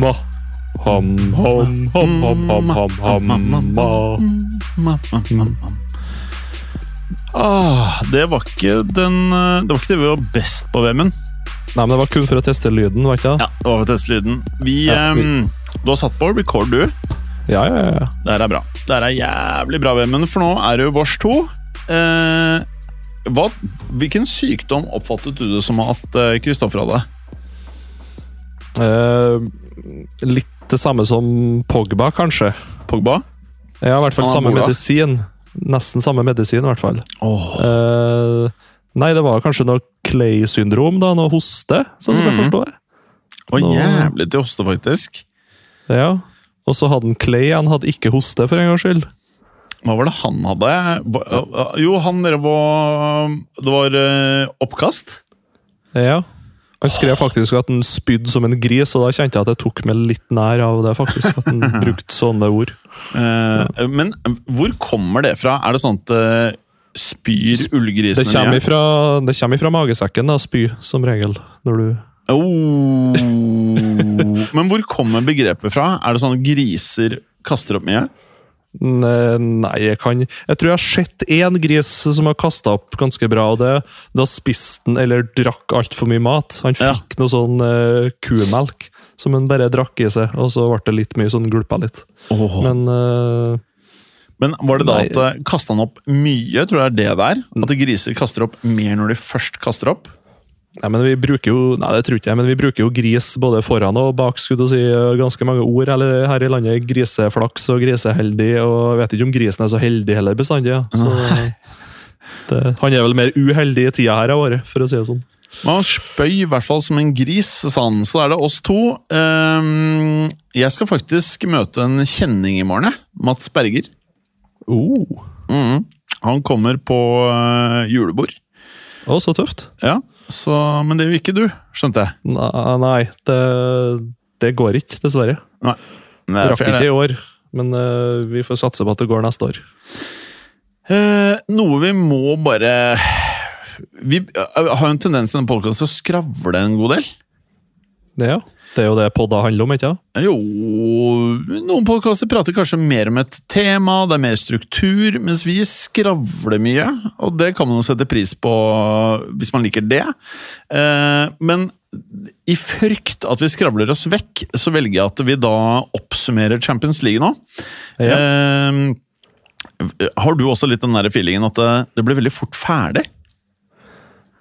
Ma. Ham, ham, ham, ham, ham, ham, ham, ma. Ma, ma, ma, ma. Ah, det var ikke den Det var ikke det vi var best på, VM-en. Nei, men det var kun for å teste lyden, var ikke det? Ja, det var for å teste lyden. Vi, ja, vi. Um, du har satt på record, du. Ja, ja, ja. Det her er bra. Det her er jævlig bra, VM-en, for nå er det jo vårs to. Eh, hva, hvilken sykdom oppfattet du det som at eh, Kristoffer hadde? Eh, litt det samme som Pogba, kanskje. Pogba? Ja, i hvert fall samme medisin. Nesten samme medisin, i hvert fall. Oh. Eh, nei, det var kanskje noe Clay-syndrom, da, noe hoste, sånn som jeg Mhm. forstår. Det jævlig til hoste, faktisk. Ja. Og så hadde han Clay, han hadde ikke hoste, for en gangs skyld. Hva var det han hadde? Jo, han drev og Det var eh, oppkast. Ja. Han skrev faktisk at han spydde som en gris, og da kjente jeg at jeg tok meg litt nær av det, faktisk. At han brukte sånne ord. Eh, Men hvor kommer det fra? Er det sånn at uh, spyr Det ullgrisene kommer ifra, det kommer ifra magesekken, da, spy, som regel. Når du Oh. Men hvor kommer begrepet fra? Er det sånn at griser kaster opp mye? Nei, jeg kan Jeg tror jeg har sett én gris som har kasta opp ganske bra, og det da spiste han eller drakk altfor mye mat. Han Ja. fikk noe sånn uh, kumelk som han bare drakk i seg, og så ble det litt mye sånn gulpa litt. Men, Men eh, var det da Nei. at uh, kasta han opp mye? Tror du det er det der? At griser kaster opp mer når de først kaster opp? Nei, men vi bruker jo Nei, det tror ikke jeg, men vi bruker jo gris både foran og bak. skulle du si, Ganske mange ord eller her i landet. Griseflaks og griseheldig. og Jeg vet ikke om grisen er så heldig heller bestandig. Ja. Så, det, han er vel mer uheldig i tida her av året, for å si det sånn. Men han spøy i hvert fall som en gris, sa han. Så da er det oss to. Ehm, jeg skal faktisk møte en kjenning i morgen, jeg. Mats Berger. Oh. Mhm. Han kommer på eh, julebord. Å, så tøft. Ja, så, Men det gjør ikke du, skjønte jeg. Nei, nei det, det går ikke, dessverre. Nei. Nei, Rakk ikke i år, men uh, vi får satse på at det går neste år. Eh, noe vi må bare Vi eh, har jo en tendens i denne podkasten til å skravle en god del. Det, ja. Det er jo det podda handler om, ikke sant? Jo Noen podkaster prater kanskje mer om et tema, det er mer struktur, mens vi skravler mye. Og det kan man jo sette pris på hvis man liker det. Eh, men i frykt at vi skravler oss vekk, så velger jeg at vi da oppsummerer Champions League nå. Eh, har du også litt den der feelingen at det, blir ble veldig fort ferdig?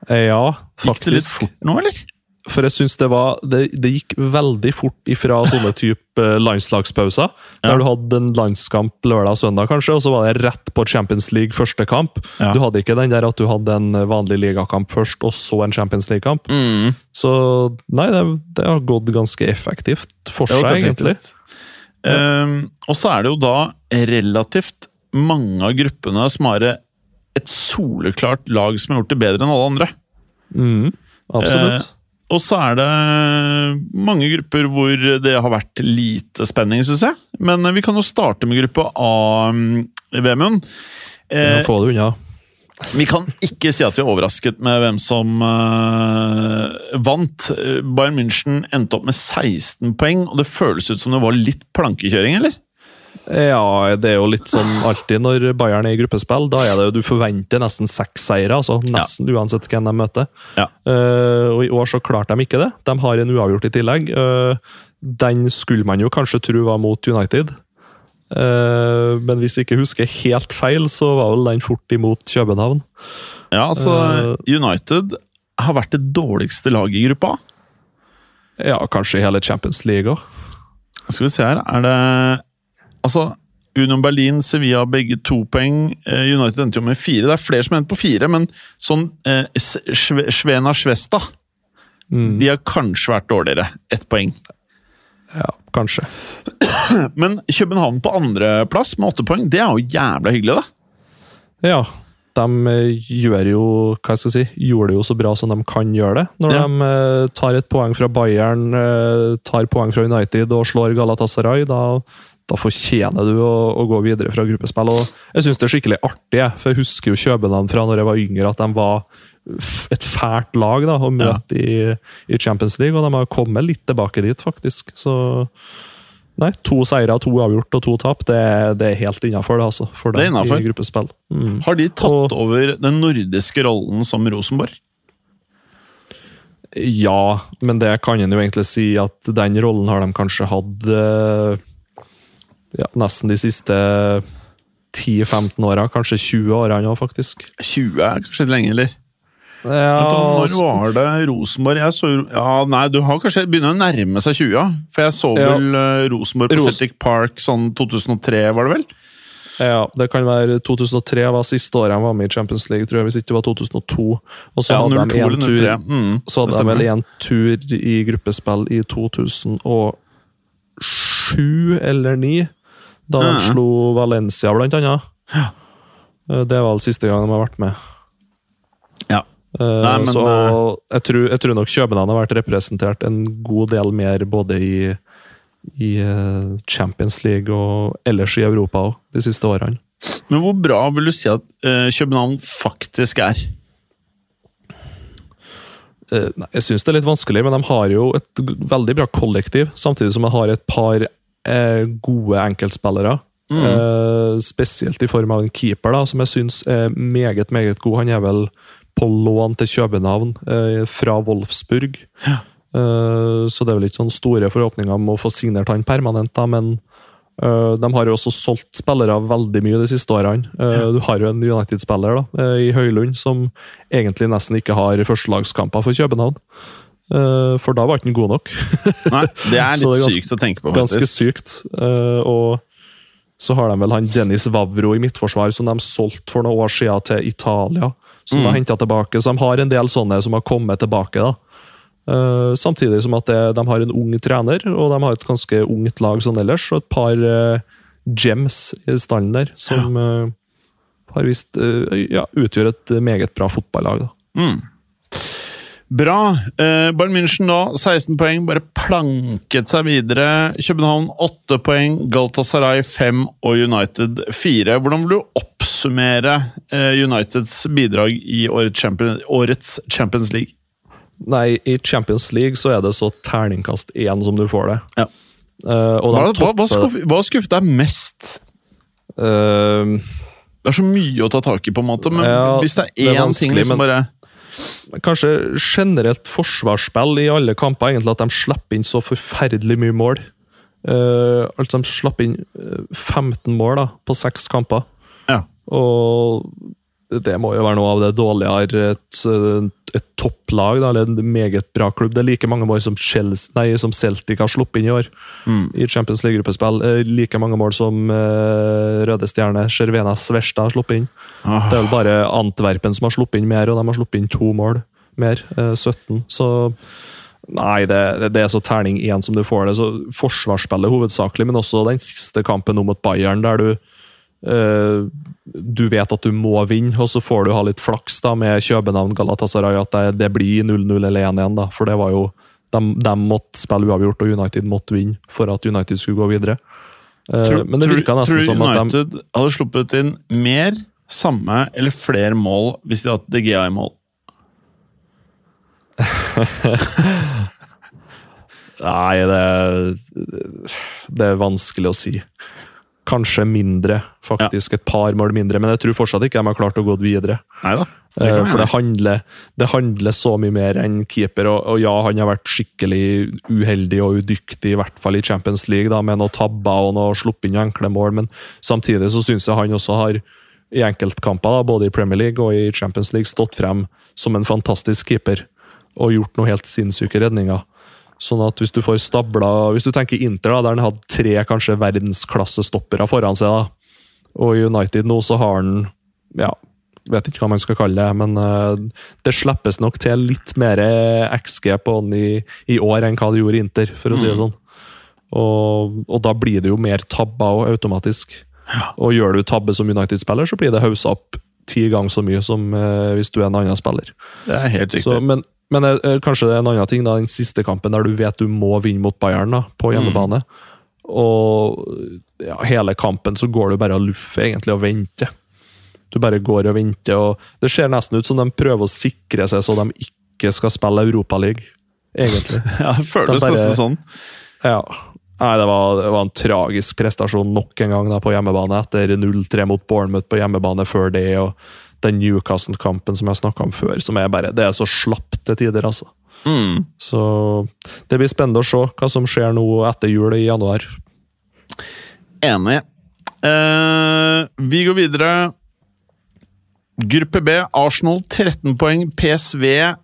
Ja, faktisk. Gikk det litt fort nå, eller? For jeg syns det var det, det gikk veldig fort ifra sånne type landslagspauser. Ja. Der du hadde en landskamp lørdag og søndag, kanskje, og så var det rett på Champions League første kamp. Ja. Du hadde ikke den der at du hadde en vanlig ligakamp først, og så en Champions League-kamp. Mm. Så nei, det, det har gått ganske effektivt for seg, egentlig. Ehm, og så er det jo da relativt mange av gruppene som har et soleklart lag som har gjort det bedre enn alle andre. Mm, absolutt. Og så er det mange grupper hvor det har vært lite spenning, syns jeg. Men vi kan jo starte med gruppe A, i Vemund. Eh, Eh, få det unna. vi kan ikke si at vi er overrasket med hvem som uh, vant. Bayern München endte opp med 16 poeng, og det føles ut som det var litt plankekjøring, eller? Ja, det er jo litt sånn alltid når Bayern er i gruppespill. Da er det jo du forventer nesten seks seire, altså nesten uansett hvem de møter. Ja. Uh, og i år så klarte de ikke det. De har en uavgjort i tillegg. Uh, den skulle man jo kanskje tro var mot United. Uh, men hvis jeg ikke husker helt feil, så var vel den fort imot København. Ja, altså. United har vært det dårligste laget i gruppa. Ja, kanskje i hele Champions League òg. Skal vi se her, er det Altså, Union Berlin, Sevilla begge to poeng. Eh, United endte jo med fire. Det er flere som endte på fire, men sånn eh, Svena Svesta Mm, De har kanskje vært dårligere. Ett poeng. ja, kanskje. Men København på andreplass med åtte poeng, det er jo jævla hyggelig, da. Ja, de eh, gjør jo Hva skal jeg si Gjorde det jo så bra som de kan gjøre det. Når Ja. de eh, tar et poeng fra Bayern, tar poeng fra United og slår Galatasaray, da, da fortjener du å, å gå videre fra gruppespill. Og jeg syns det er skikkelig artig, for jeg husker jo København fra når jeg var yngre, at de var et fælt lag da, å møte i, i Champions League, og de har kommet litt tilbake dit, faktisk. Så Nei, to seire, to avgjort og to tap, det, det er helt innafor det, altså. For Det dem innenfor. i gruppespill. Mm. Har de tatt Og- over den nordiske rollen som Rosenborg? Ja, men det kan en jo egentlig si at den rollen har de kanskje hatt eh, ja, nesten de siste 10-15 åra, kanskje 20 årene nå, faktisk. 20 er kanskje litt lenge, eller? Ja, da, Når var det Rosenborg jeg så, Ja, nei, du har kanskje begynner å nærme seg 20, ja. For jeg så Ja. vel eh, Rosenborg på Ros- Celtic Park sånn 2003, var det vel? ja, det kan være 2003 var siste året han var med i Champions League, tror jeg, hvis ikke det var 2002. Og så Ja, hadde 02 de en tur Mm, Så hadde de vel en tur i gruppespill i 2007 eller 2009, da de Ja. slo Valencia, blant annet. Ja. Det var vel siste gang de har vært med. Ja. Eh, Nei, men, så jeg tror, jeg tror nok København har vært representert en god del mer både i, i eh, Champions League og ellers i Europa òg, de siste årene. Men hvor bra vil du si at eh, København faktisk er? Eh, jeg syns det er litt vanskelig, men de har jo et veldig bra kollektiv, samtidig som de har et par eh, gode enkeltspillere. Eh, spesielt i form av en keeper, da, som jeg syns er meget, meget god. Han er vel på lån til København eh, fra Wolfsburg. Eh, så det er vel ikke sånne store forhåpninger om å få signert han permanent, da, men eh, de har jo også solgt spillere veldig mye de siste årene. Eh, Du har jo en United-spiller da, eh, i Høylund som egentlig nesten ikke har førstelagskamper for København. Eh, For da var ikke den god nok. Nei, det er litt det er ganske- sykt å tenke på, Ganske sykt. Eh, og så har de vel han Dennis Vavro i midtforsvar, som de solgte for noen år siden til Italia. Som de har henta tilbake. Så de har en del sånne som har kommet tilbake. da. Eh, samtidig som at det, de har en ung trener, og de har et ganske ungt lag sånn ellers. Og et par gems i stallen der, som eh, har vist ja, utgjør et meget bra fotballag. da. Mm. Bra. Eh, Bayern München da, 16 poeng, bare planket seg videre. København 8 poeng, Galtasaray 5 og United 4. Hvordan vil du oppsummere eh, Uniteds bidrag i årets Champions, årets Champions League? Nei, i Champions League så er det så terningkast én som du får det. Ja. Eh, Hva, hva, hva, skuff, hva skuffet deg mest? Uh, Det er så mye å ta tak i, på en måte, men Ja, hvis det er én ting som liksom bare kanskje generelt forsvarsspill i alle kamper, egentlig at de slipper inn så forferdelig mye mål. Uh, altså, de slapp inn eh, 15 mål da, på seks kamper. Ja. Og det må jo være noe av det dårligere et, eh, et topplag, da, eller en meget bra klubb. Det er like mange mål som, Chelsea, nei, som Celtic har sluppet inn i år i Champions League-gruppespill. Eh, Like mange mål som uh, Røde Stjerne, Cervena Sversta har sluppet inn. Ah. Det er vel bare Antwerpen som har sluppet inn mer, og de har sluppet inn to mål mer. Uh, 17. Så Nei, det, det er så terning én som du får det. Så Forsvarsspillet hovedsakelig, men også den siste kampen nå mot Bayern, der du eh, du vet at du må vinne, og så får du ha litt flaks da med København Galatasaray, at det, det blir 0-0 eller 1-1. da, For det var jo de, de måtte spille uavgjort, og United måtte vinne for at United skulle gå videre. Eh, Tror, men det tror, virka tror nesten du som at de United hadde sluppet inn mer, samme eller flere mål hvis de hadde hatt De Gea i mål? Nei, det, det er vanskelig å si. Kanskje mindre, faktisk. Et par mål mindre. Men jeg tror fortsatt ikke de har klart å gå videre. Neida. Det Eh, For det handler, det handler så mye mer enn keeper. Og, og ja, han har vært skikkelig uheldig og udyktig, i hvert fall i Champions League, da, med noen tabber og noe sluppet inn enkle mål. Men samtidig så syns jeg han også har, i enkeltkamper, da, både i Premier League og i Champions League, stått frem som en fantastisk keeper og gjort noe helt sinnssyke redninger. Sånn at hvis du får stabla Hvis du tenker Inter, da, der han hadde tre kanskje verdensklassestoppere foran seg, da, og United nå så har han ja, vet ikke hva man skal kalle det, men uh, det slippes nok til litt mer XG på han i, i år enn hva det gjorde i Inter, for å si det sånn. Og, og da blir det jo mer tabber automatisk. Og gjør du tabbe som United-spiller, så blir det haussa opp ti ganger så mye som eh, hvis du er en annen spiller. Det er helt riktig. Så, men men eh, kanskje det er en annen ting, da, den siste kampen der du vet du må vinne mot Bayern da, på hjemmebane. Og ja, hele kampen så går du bare og luffer egentlig og venter. Du bare går og venter, og det ser nesten ut som de prøver å sikre seg så de ikke skal spille Europaliga, egentlig. ja, det føles de bare- nesten sånn. Ja. Nei, det var, det var en tragisk prestasjon nok en gang da på hjemmebane, etter 0-3 mot Bournemouth på hjemmebane før det, og den Newcastle-kampen som jeg snakka om før, som er bare Det er så slapt til tider, altså. Mm. Så det blir spennende å se hva som skjer nå etter jul i januar. Enig. Eh, vi går videre. Gruppe B, Arsenal 13 poeng, PSV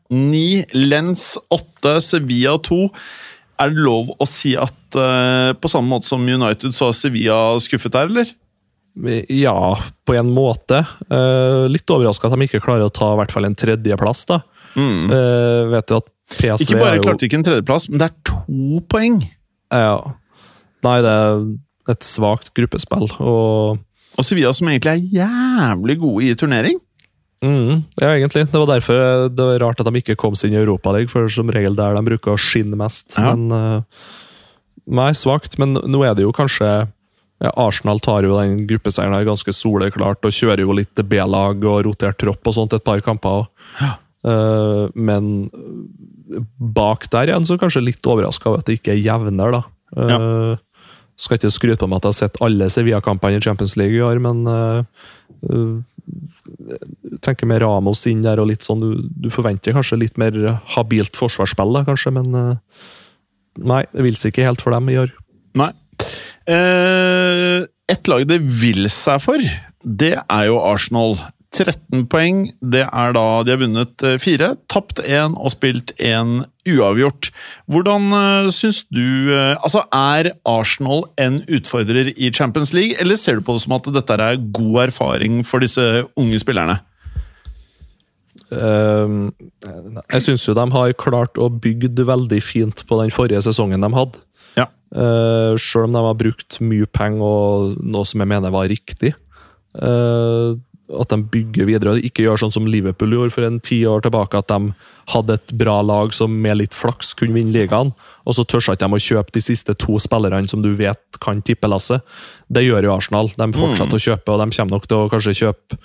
9, Lens 8, Sevilla 2. Er det lov å si at uh, på samme måte som United, så har Sevilla skuffet der, eller? Ja, på en måte. Uh, litt overraska at de ikke klarer å ta i hvert fall en tredjeplass. da. Eh, vet du at PSV Ikke bare er jo klarte ikke en tredjeplass, men det er to poeng! Ja. Nei, det er et svakt gruppespill, og Og Sevilla som egentlig er jævlig gode i turnering. Mm, ja, egentlig. Det var derfor det var rart at de ikke kom seg inn i Europaligaen, for som regel der de bruker å skinne mest. Ja. Men eh, Nei, svakt, men nå er det jo kanskje ja, Arsenal tar jo den gruppeseieren her ganske soleklart og kjører jo litt B-lag og rotert tropp og sånt et par kamper. Ja. Uh, men bak der igjen så kanskje litt overraska over at det ikke er jevnere, da. Eh, Skal ikke skryte på meg at jeg har sett alle Sevilla-kampene i Champions League i år, men eh, eh, tenker med Ramos inn der og litt sånn Du, du forventer kanskje litt mer habilt forsvarsspill, da, kanskje, men eh, Nei, det vil seg ikke helt for dem i år. Nei. Eh, et lag det vil seg for, det er jo Arsenal. 13 poeng. Det er da de har vunnet eh, fire, tapt én og spilt én uavgjort. Hvordan uh, syns du eh, Altså, er Arsenal en utfordrer i Champions League, eller ser du på det som at dette er god erfaring for disse unge spillerne? Uh, jeg syns jo de har klart å bygge veldig fint på den forrige sesongen de hadde. Ja. Uh, Sjøl om de har brukt mye penger og noe som jeg mener var riktig. Eh, at de bygger videre og ikke gjør sånn som Liverpool gjorde for en ti år tilbake, at de hadde et bra lag som med litt flaks kunne vinne ligaen, og så tør ikke de å kjøpe de siste to spillerne som du vet kan tippe lasset. Det gjør jo Arsenal. De fortsetter å kjøpe, og de kommer nok til å kanskje kjøpe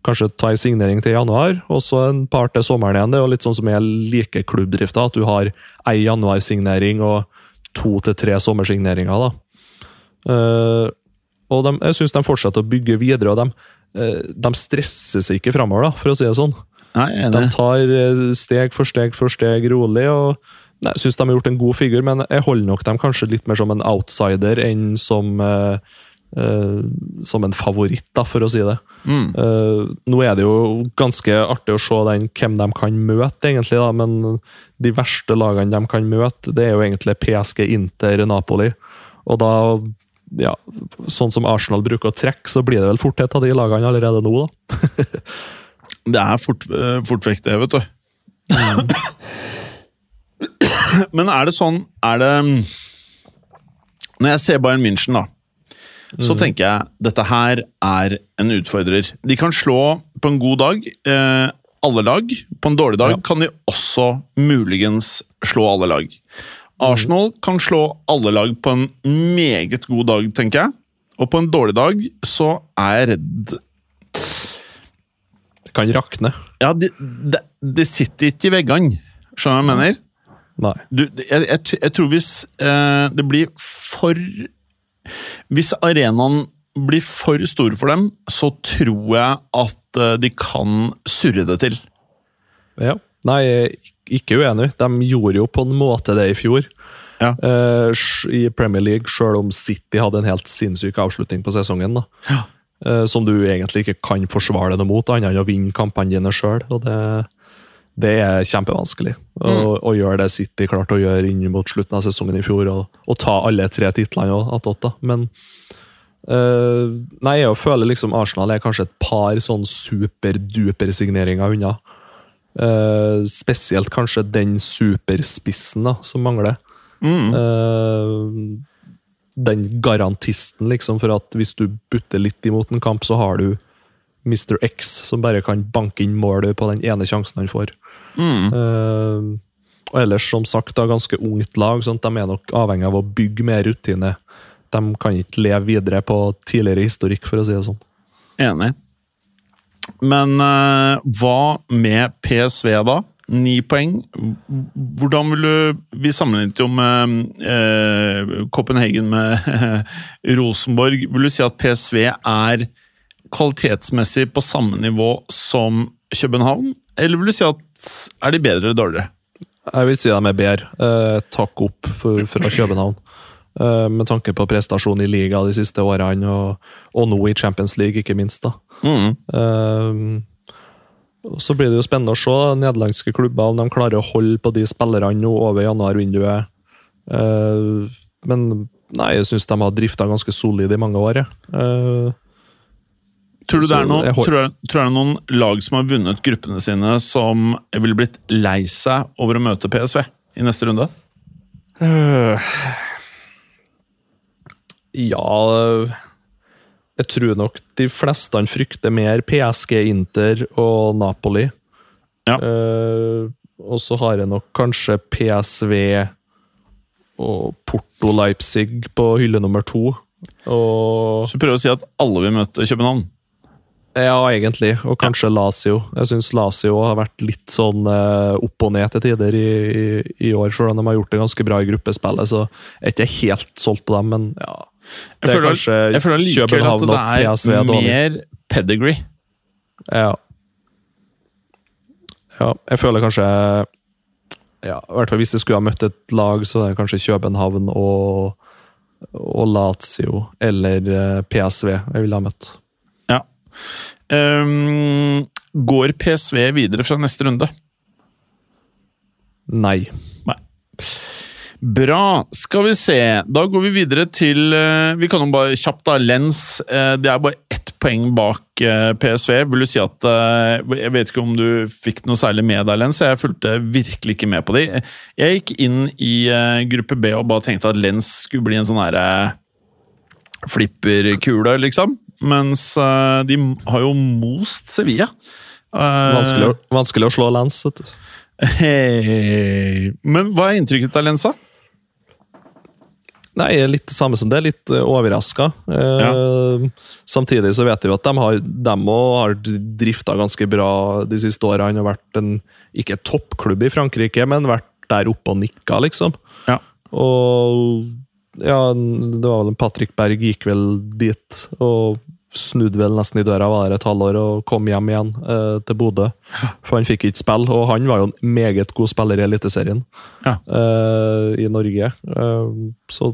Kanskje ta en signering til januar, og så en par til sommeren igjen. Det er jo litt sånn som jeg liker klubbdrifta, at du har ei januarsignering og to til tre sommersigneringer. da. Uh, og de, jeg syns de fortsetter å bygge videre, og de, de stresser seg ikke framover, for å si det sånn. Nei, De tar eh, steg for steg for steg rolig, og jeg syns de har gjort en god figur, men jeg holder nok dem kanskje litt mer som en outsider enn som Uh, eh, som en favoritt, da, for å si det. Mm. Uh, nå er det jo ganske artig å se den, hvem de kan møte, egentlig, da, men de verste lagene de kan møte, det er jo egentlig PSG, Inter, Napoli. Og da, ja, sånn som Arsenal bruker å trekke, så blir det vel fort et av de lagene allerede nå, da. Det er fort, eh, fort vekk, det, vet du. Men er det sånn Er det Når jeg ser Bayern München, da, så tenker jeg dette her er en utfordrer. De kan slå på en god dag eh, alle lag. På en dårlig dag Ja. kan de også muligens slå alle lag. Arsenal kan slå alle lag på en meget god dag, tenker jeg. Og på en dårlig dag så er jeg redd Det kan rakne. Ja, det de, de sitter ikke i veggene. Skjønner du hva jeg mener? Nei. Du, jeg, jeg, jeg tror hvis eh, det blir for Hvis arenaen blir for store for dem, så tror jeg at eh, de kan surre det til. Ja. Nei, ikke uenig. De gjorde jo på en måte det i fjor. Ja. Eh, I Premier League, selv om City hadde en helt sinnssyk avslutning på sesongen. da. Ja. Eh, som du egentlig ikke kan forsvare deg noe mot, annet enn å vinne kampene dine sjøl. Det, det er kjempevanskelig å, å gjøre det City klarte å gjøre inn mot slutten av sesongen i fjor, og, og ta alle tre titlene attåt. Men eh, nei, jeg føler liksom Arsenal er kanskje et par sånn superduper signeringer unna. Eh, spesielt kanskje den superspissen da, som mangler. Mm. Uh, den garantisten, liksom, for at hvis du butter litt imot en kamp, så har du Mr. X, som bare kan banke inn målet på den ene sjansen han får. Mm. Uh, og ellers, som sagt, da, ganske ungt lag. Sånn, de er nok avhengig av å bygge mer rutine. De kan ikke leve videre på tidligere historikk, for å si det sånn. Enig. Men eh, hva med PSV, da? Ni poeng. Hvordan vil du Vi sammenlignet jo med eh, Copenhagen med Rosenborg. Vil du si at PSV er kvalitetsmessig på samme nivå som København? Eller vil du si at er de bedre eller dårligere? Jeg vil si de er bedre. Eh, takk opp for, fra København. Eh, med tanke på prestasjon i liga de siste årene, og, og nå i Champions League, ikke minst. da. Mm. Um, så blir det jo spennende å se nederlandske klubber om de klarer å holde på de spillerne nå over januarvinduet. Uh, men nei, jeg syns de har drifta ganske solid i mange år. Eh, Tror du, det er noen, jeg tror, jeg, tror det er noen lag som har vunnet gruppene sine, som ville blitt lei seg over å møte PSV i neste runde? Ja Jeg tror nok de fleste frykter mer PSG, Inter og Napoli. Ja. Uh, og så har jeg nok kanskje PSV og Porto Leipzig på hylle nummer to. Og Så du prøver å si at alle vil møte København? Ja, egentlig. Og kanskje Lazio. Jeg syns Lazio har vært litt sånn eh, opp og ned til tider i, i, i år, selv om de har gjort det ganske bra i gruppespillet. Så jeg er ikke helt solgt på dem, men ja. Jeg er føler, kanskje jeg føler likevel at det PSV er mer pedigree. Ja. ja. Jeg føler kanskje ja, i hvert fall Hvis jeg skulle ha møtt et lag, så er det kanskje København og, og Lazio eller eh, PSV jeg ville ha møtt. Ja. Um, går PSV videre fra neste runde? Nei. Nei. Bra. Skal vi se. Da går vi videre til eh, Vi kan jo bare kjapt, da. Lens. eh, det er bare ett poeng bak eh, PSV. Vil du si at Jeg vet ikke om du fikk noe særlig med deg, Lens. Jeg fulgte virkelig ikke med på de. Jeg gikk inn i gruppe B og bare tenkte at Lens skulle bli en sånn herre flipperkule, liksom. Mens de har jo most Sevilla. Vanskelig, vanskelig å slå Lens, vet du. Hey. Men hva er inntrykket av Lensa? Nei, jeg er litt det samme som det. Litt uh, overraska. Samtidig så vet vi at de har, de har drifta ganske bra de siste årene. har vært en ikke toppklubb i Frankrike, men vært der oppe og nikka, liksom. Ja. Og ja, det var vel Patrick Berg gikk vel dit og snudde vel nesten i døra, var et halvår og kom hjem igjen eh, til Bodø. For han fikk ikke spille, og han var jo en meget god spiller i Eliteserien Ja. eh, i Norge. Eh, så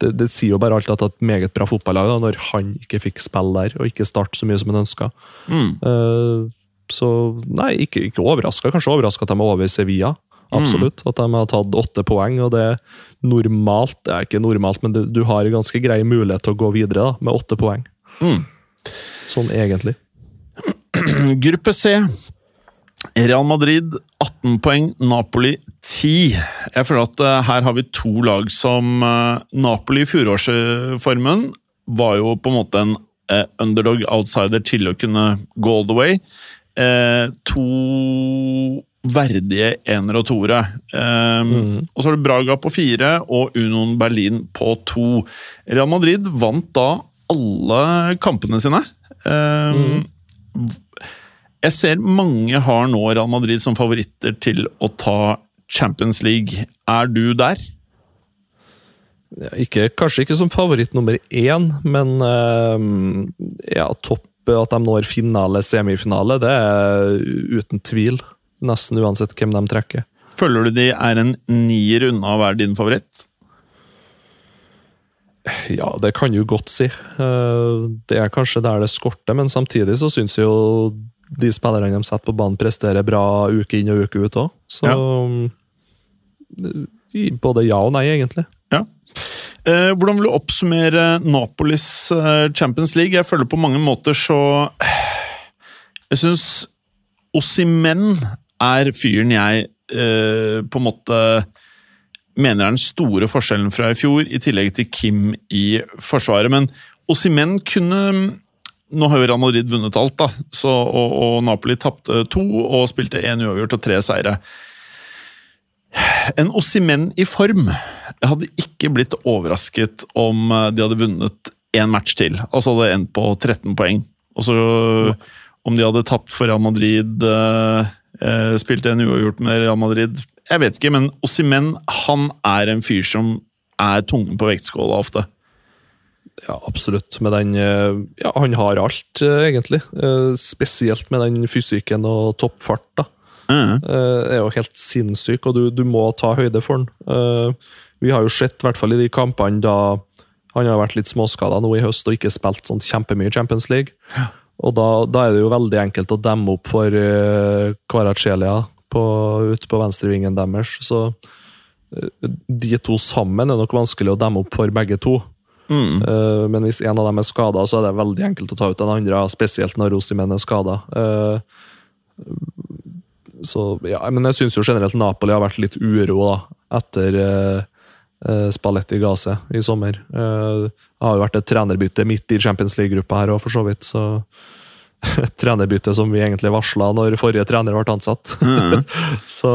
det, det sier jo bare alt at det er et meget bra fotballag da, når han ikke fikk spille der, og ikke starte så mye som han ønska. Mm. Eh, så nei, ikke, ikke overraska. Kanskje overraska at de er over i Sevilla. Absolutt. At de har tatt åtte poeng. og det er normalt, det er ikke normalt, men du, du har en ganske grei mulighet til å gå videre da, med åtte poeng. Mm. Sånn egentlig. Gruppe C. Real Madrid 18 poeng, Napoli 10. Jeg føler at uh, her har vi to lag som uh, Napoli i fjorårsformen var jo på en måte en uh, underdog outsider til å kunne go all the way. To verdige enere og toere. Eh, Og så har du Braga på fire og Unoen Berlin på to. Real Madrid vant da alle kampene sine. Eh, jeg ser mange har nå Real Madrid som favoritter til å ta Champions League. Er du der? Ja, ikke, kanskje ikke som favoritt nummer én, men uh, ja, topp at de når finale, semifinale, det er uten tvil. Nesten uansett hvem de trekker. Føler du de er en nier unna å være din favoritt? Ja, det kan du godt si. Eh, det er kanskje der det skorter, men samtidig så syns jeg jo de spillerne de setter på banen, presterer bra uke inn og uke ut òg. Så ja. Både ja og nei, egentlig. Ja. Eh, hvordan vil du oppsummere Napolis eh, Champions League? Jeg føler på mange måter så Jeg syns Ossimen er fyren jeg eh, på en måte mener er den store forskjellen fra i fjor, i tillegg til Kim i Forsvaret. Men Osimen kunne Nå har jo Real Madrid vunnet alt, da, så, og, og Napoli tapte to og spilte én uavgjort og tre seire. En Osimen i form. Jeg hadde ikke blitt overrasket om eh, de hadde vunnet én match til. Altså hadde endt på 13 poeng. Og så om de hadde tapt for Real Madrid, eh, eh, spilte en uavgjort med Real Madrid Jeg vet ikke, men Osimen han er en fyr som er tungen på vektskåla ofte. Ja, absolutt. Med den eh, Ja, han har alt, egentlig. Spesielt med den fysikken og toppfart. da. Mm. Er jo helt sinnssyk, og du, du, må ta høyde for den. Vi har jo sett, i hvert fall i de kampene da han har vært litt småskada nå i høst og ikke spilt sånn kjempemye Champions League. Ja. Og da, da, er det jo veldig enkelt å demme opp for uh, Kvaratskhelia ut på venstrevingen deres. Så uh, de to sammen er nok vanskelig å demme opp for begge to. Mm. Uh, men hvis en av dem er skada, så er det veldig enkelt å ta ut den andre, spesielt når Rosimen er skada. Uh, så, ja, men jeg syns jo generelt Napoli har vært litt uro da, etter uh, Spalletti ga seg i sommer. Det har jo vært et trenerbytte midt i Champions League-gruppa her òg, for så vidt. så trenerbytte som vi egentlig varsla når forrige trener ble ansatt. Mm. så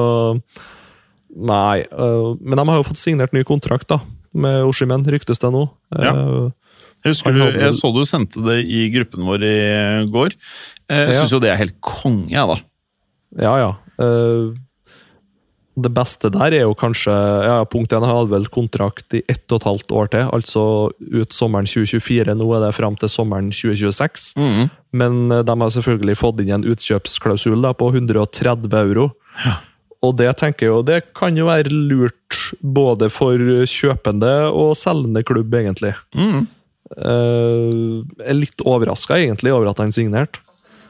Nei. Uh, men de har jo fått signert ny kontrakt da, med Oshimen, ryktes det nå. Ja. Jeg husker du, jeg så du sendte det i gruppen vår i går. Jeg syns jo det er helt konge, jeg, da. Ja, ja. Det beste der er jo kanskje ja, Punkt 1 har vel kontrakt i ett og et halvt år til, altså ut sommeren 2024. Nå er det fram til sommeren 2026. Mm. Men uh, de har selvfølgelig fått inn en utkjøpsklausul da, på 130 euro. Ja. Og det tenker jeg jo, det kan jo være lurt både for kjøpende og selgende klubb, egentlig. Mm. Uh, jeg er litt overraska egentlig over at han signerte.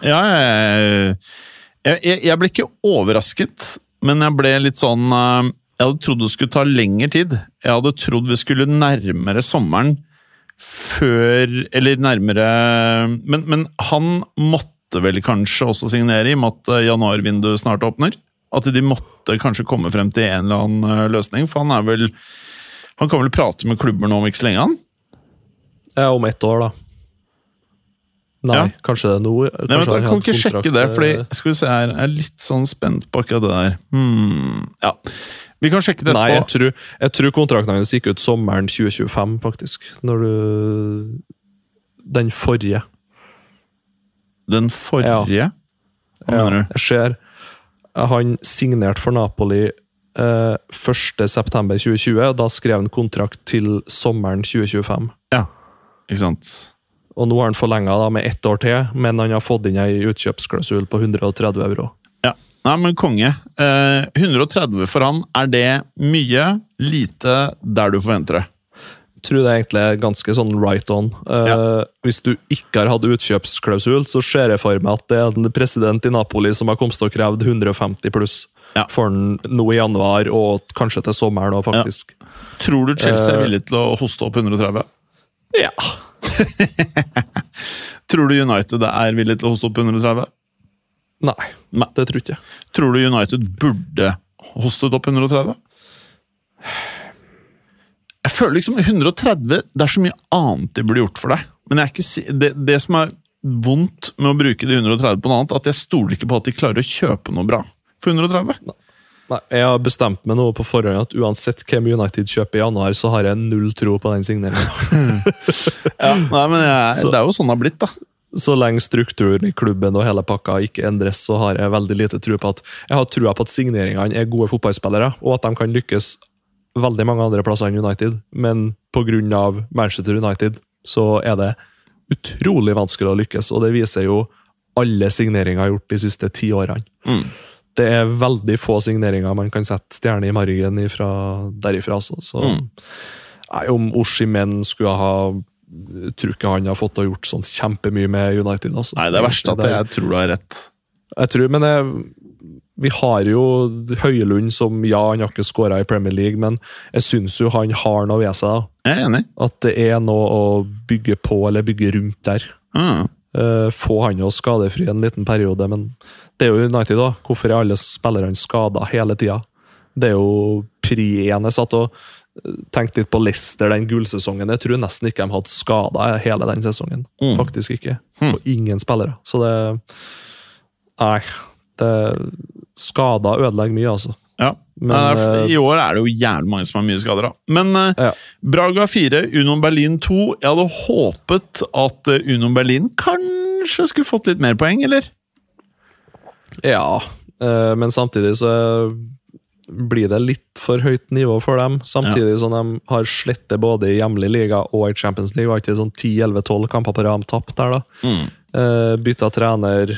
Ja, jeg jeg, jeg, jeg, ble ikke overrasket, men jeg ble litt sånn uh, Jeg hadde trodd det skulle ta lengre tid. Jeg hadde trodd vi skulle nærmere sommeren før Eller nærmere Men, men han måtte vel kanskje også signere, i og med at januarvinduet snart åpner? At de måtte kanskje komme frem til en eller annen eh, løsning? For han er vel Han kan vel prate med klubber nå om ikke så lenge, han? Ja, om ett år, da. Nei, ja. kanskje det er noe Nei, men, Jeg kan ikke sjekke det, fordi skal vi se her, jeg er litt sånn spent på akkurat det der. Hmm. Ja, Vi kan sjekke det etterpå. Nei, jeg tror, jeg tror kontrakten hans gikk ut sommeren 2025, faktisk. Når du Den forrige. Den forrige? Ja. Hva mener du? Jeg ser Han signerte for Napoli eh, 1.9.2020, og da skrev han kontrakt til sommeren 2025. Ja, ikke sant. Og nå har han forlenga med ett år til, men han har fått inn ei utkjøpsklausul på 130 euro. Ja, Nei, men konge. Eh, 130 for han, er det mye? Lite der du forventer det? Jeg tror det er egentlig ganske sånn right on. Eh, ja. Hvis du ikke har hatt utkjøpsklausul, så ser jeg for meg at det er en president i Napoli som har kommet til å kreve 150 pluss ja. for den nå i januar, og kanskje til sommeren òg, faktisk. Ja. Tror du Chelsea er eh, villig til å hoste opp 130? Ja. tror du United er villig til å hoste opp 130? Nei, Nei, det tror ikke jeg. Tror du United burde hostet opp 130? Jeg føler liksom 130 Det er så mye annet de burde gjort for deg. Men ikke, det, det, som er vondt med å bruke de 130 på noe annet, at jeg stoler ikke på at de klarer å kjøpe noe bra for 130. Nei. Nei, Jeg har bestemt meg nå på forhånd at uansett hvem United kjøper i januar, så har jeg null tro på den signeringen. ja, nei, men jeg, så, det er jo sånn det har blitt, da. Så lenge strukturen i klubben og hele pakka ikke endres, så har jeg veldig lite tro på at Jeg har trua på at signeringene er gode fotballspillere, og at de kan lykkes veldig mange andre plasser enn United, men pga. Manchester United så er det utrolig vanskelig å lykkes, og det viser jo alle signeringer gjort de siste ti årene. Mm. Det er veldig få signeringer man kan sette stjerne i margen ifra, derifra. Så, så Mm. nei, om Oshimen skulle ha Tror ikke han har fått og gjort sånn kjempemye med United. Altså. Nei, det er verst at Det- jeg tror du har rett. jeg tror, men jeg, vi har jo Høylund som ja, han har ikke skåra i Premier League, men jeg syns jo han har noe ved seg. da. Jeg er enig. At det er noe å bygge på eller bygge rundt der. Mm. Få han jo skadefri en liten periode, men det er jo United, da. Hvorfor er alle spillerne skada hele tida? Det er jo pri én. Jeg satt og eh, tenkte litt på Leicester den gullsesongen. Jeg tror nesten ikke de hadde skada hele den sesongen. Mm. Faktisk ikke. Hmm. På ingen spillere. Så det Nei. Det, skader ødelegger mye, altså. Ja. Men, eh, I år er det jo jævlig mange som har mye skader. da. Men eh, Ja. Braga 4, Uno Berlin 2. Jeg hadde håpet at Uno Berlin kanskje skulle fått litt mer poeng, eller? Ja, eh, men samtidig så blir det litt for høyt nivå for dem. Samtidig som de har slettet både i hjemlig liga og i Champions League. Var ikke sånn 10-11-12 kamper på rad tapt der, da. Mm. Eh, bytta trener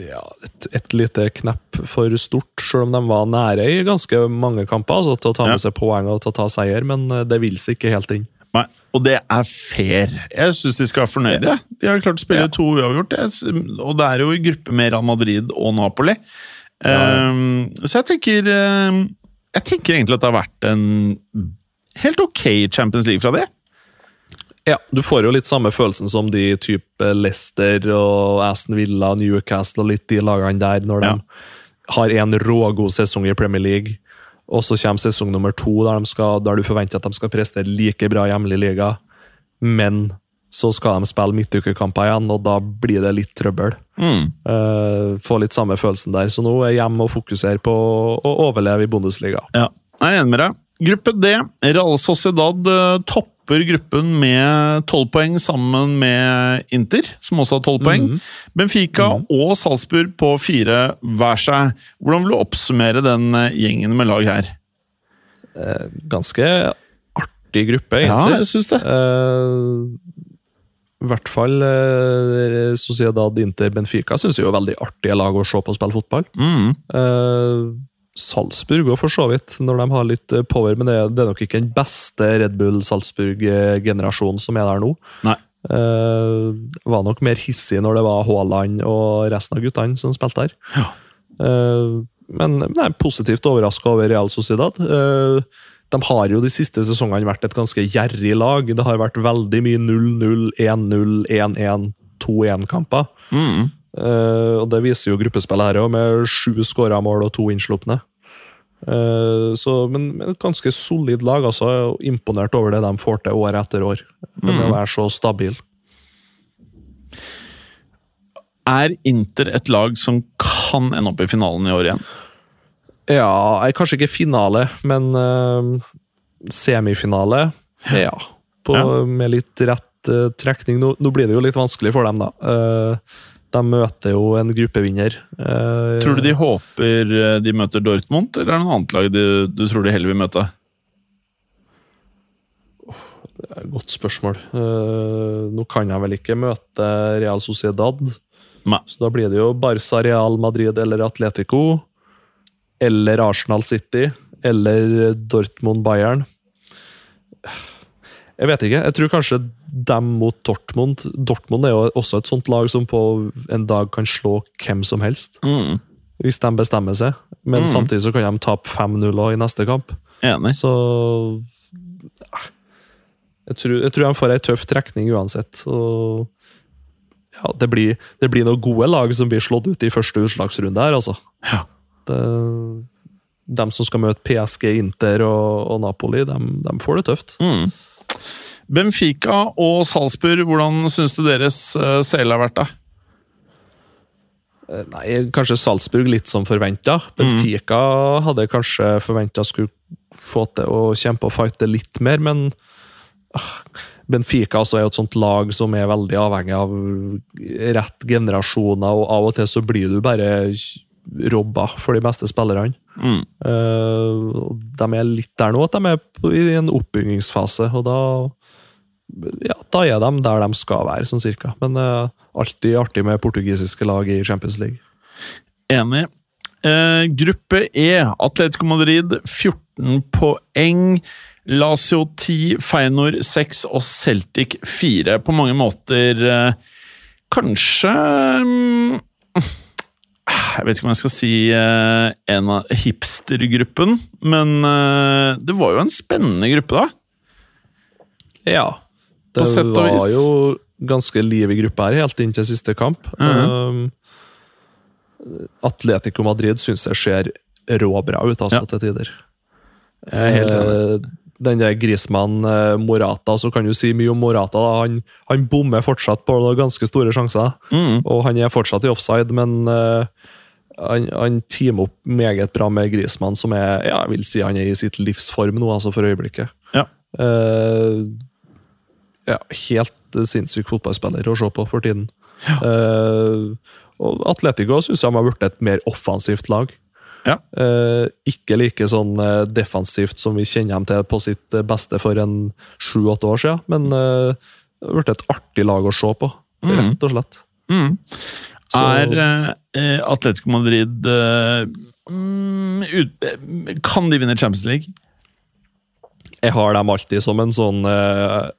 ja, et, et lite knepp for stort, selv om de var nære i ganske mange kamper altså, til å ta med Ja. seg poeng og til å ta seier, men eh, det vil seg ikke helt inn. Og det er fair. Jeg syns de skal være fornøyde. De har klart å spille Ja. to uavgjort, og det er jo i gruppe med Real Madrid og Napoli. Ja. Um, så jeg tenker um, Jeg tenker egentlig at det har vært en helt ok Champions League fra det. Ja, du får jo litt samme følelsen som de type Leicester og Aston Villa, Newcastle og litt de lagene der, når de Ja. har en rågod sesong i Premier League, og så kommer sesong nummer to der, de skal, der du forventer at de skal prestere like bra hjemlig liga, men så skal de spille midtukekamper igjen, og da blir det litt trøbbel. Mm. Uh, får litt samme følelsen der, så nå er jeg hjemme og fokuserer på å overleve i Bundesliga. Ja, jeg er enig med deg. Gruppe D. Real Sociedad eh, topper gruppen med tolv poeng sammen med Inter, som også har tolv poeng. Mhm. Benfica og Salzburg på fire hver seg. Hvordan vil du oppsummere den eh, gjengen med lag her? Ganske artig gruppe, Ja, jeg syns det. Eh, I hvert fall eh, Sociedad Inter Benfica syns jeg er veldig artige lag å se på å spille fotball. Mm. Eh, Salzburg òg, for så vidt, når de har litt eh, power, men det, det er nok ikke den beste Red Bull Salzburg-generasjonen som er der nå. Nei. Uh, var nok mer hissig når det var Haaland og resten av guttene som spilte der. Ja. Uh, men er positivt overraska over Real Sociedad. Uh, de har jo de siste sesongene vært et ganske gjerrig lag. Det har vært veldig mye 0-0, 1-0, 1-1, 2-1-kamper. Mm. Eh, og det viser jo gruppespillet her òg, med sju skåra mål og to innslupne. Uh, så, men, men et ganske solid lag. altså. Jeg er Imponert over det de får til år etter år. Med å være så stabil. Er Inter et lag som kan ende opp i finalen i år igjen? Ja, kanskje ikke finale, men uh, semifinale. Ja. På, Ja. Med litt rett eh, trekning. Nå, nå blir det jo litt vanskelig for dem, da. Eh, de møter jo en gruppevinner. Eh, Tror du de håper eh, de møter Dortmund, eller er det noe annet lag du, du tror de heller vil møte? Det er et Godt spørsmål. Eh, nå kan jeg vel ikke møte Real Sociedad. Nei. Så da blir det jo Barca, Real Madrid eller Atletico. Eller Arsenal City. Eller Dortmund Bayern. Jeg vet ikke. Jeg tror kanskje dem mot Dortmund Dortmund er jo også et sånt lag som på en dag kan slå hvem som helst. Mm. Hvis de bestemmer seg. Men Mm. samtidig så kan de tape 5-0 i neste kamp. Enig. Så eh, jeg tror, jeg tror de får ei tøff trekning uansett. Og ja, det blir, det blir noen gode lag som blir slått ut i første utslagsrunde her, altså. Ja. Det, dem som skal møte PSG, Inter og, og Napoli, dem, de får det tøft. Mm. Benfica og Salzburg, hvordan syns du deres sele har vært, da? Eh, Nei, kanskje Salzburg litt som forventa. Benfica hadde kanskje forventa skulle få til å kjempe og fighte litt mer, men ah, Benfica altså er jo et sånt lag som er veldig avhengig av rett generasjoner, og av og til så blir du bare robba for de beste spillerne. Mm. Eh, de er litt der nå, at de er i en oppbyggingsfase. Og da ja, da er de der de skal være, sånn cirka. Men uh, alltid artig med portugisiske lag i Champions League. Enig. Uh, gruppe E. Atletico Madrid 14 poeng. Lazio 10, Feinor 6 og Celtic 4. På mange måter uh, kanskje um, Jeg vet ikke om jeg skal si uh, en av hipstergruppen, men det var jo en spennende gruppe, da. Ja. Det På sett og var jo ganske liv i gruppa her helt inn til siste kamp. Mhm. Um, Atletico Madrid syns jeg ser råbra ut, altså, Ja. til tider. Jeg er helt enig. Eh, Den der Grismann eh, Morata, så kan du si mye om Morata. Han, han bommer fortsatt på ganske store sjanser, Mm. og han er fortsatt i offside, men uh, han, han teamer opp meget bra med Grismann, som er ja, jeg vil si han er i sitt livsform nå, altså for øyeblikket. Ja. Eh, ja, helt eh, sinnssyk fotballspiller å se på for tiden. Eh, og Atletico syns jeg har blitt et mer offensivt lag. Ja. Uh, ikke like sånn defensivt som vi kjenner dem til på sitt beste for en sju-åtte år siden, men eh, det har blitt et artig lag å se på, rett og slett. Mm. Så- er Atletico Madrid mm, ut, Kan de vinne Champions League? Jeg har dem alltid som en sånn uh,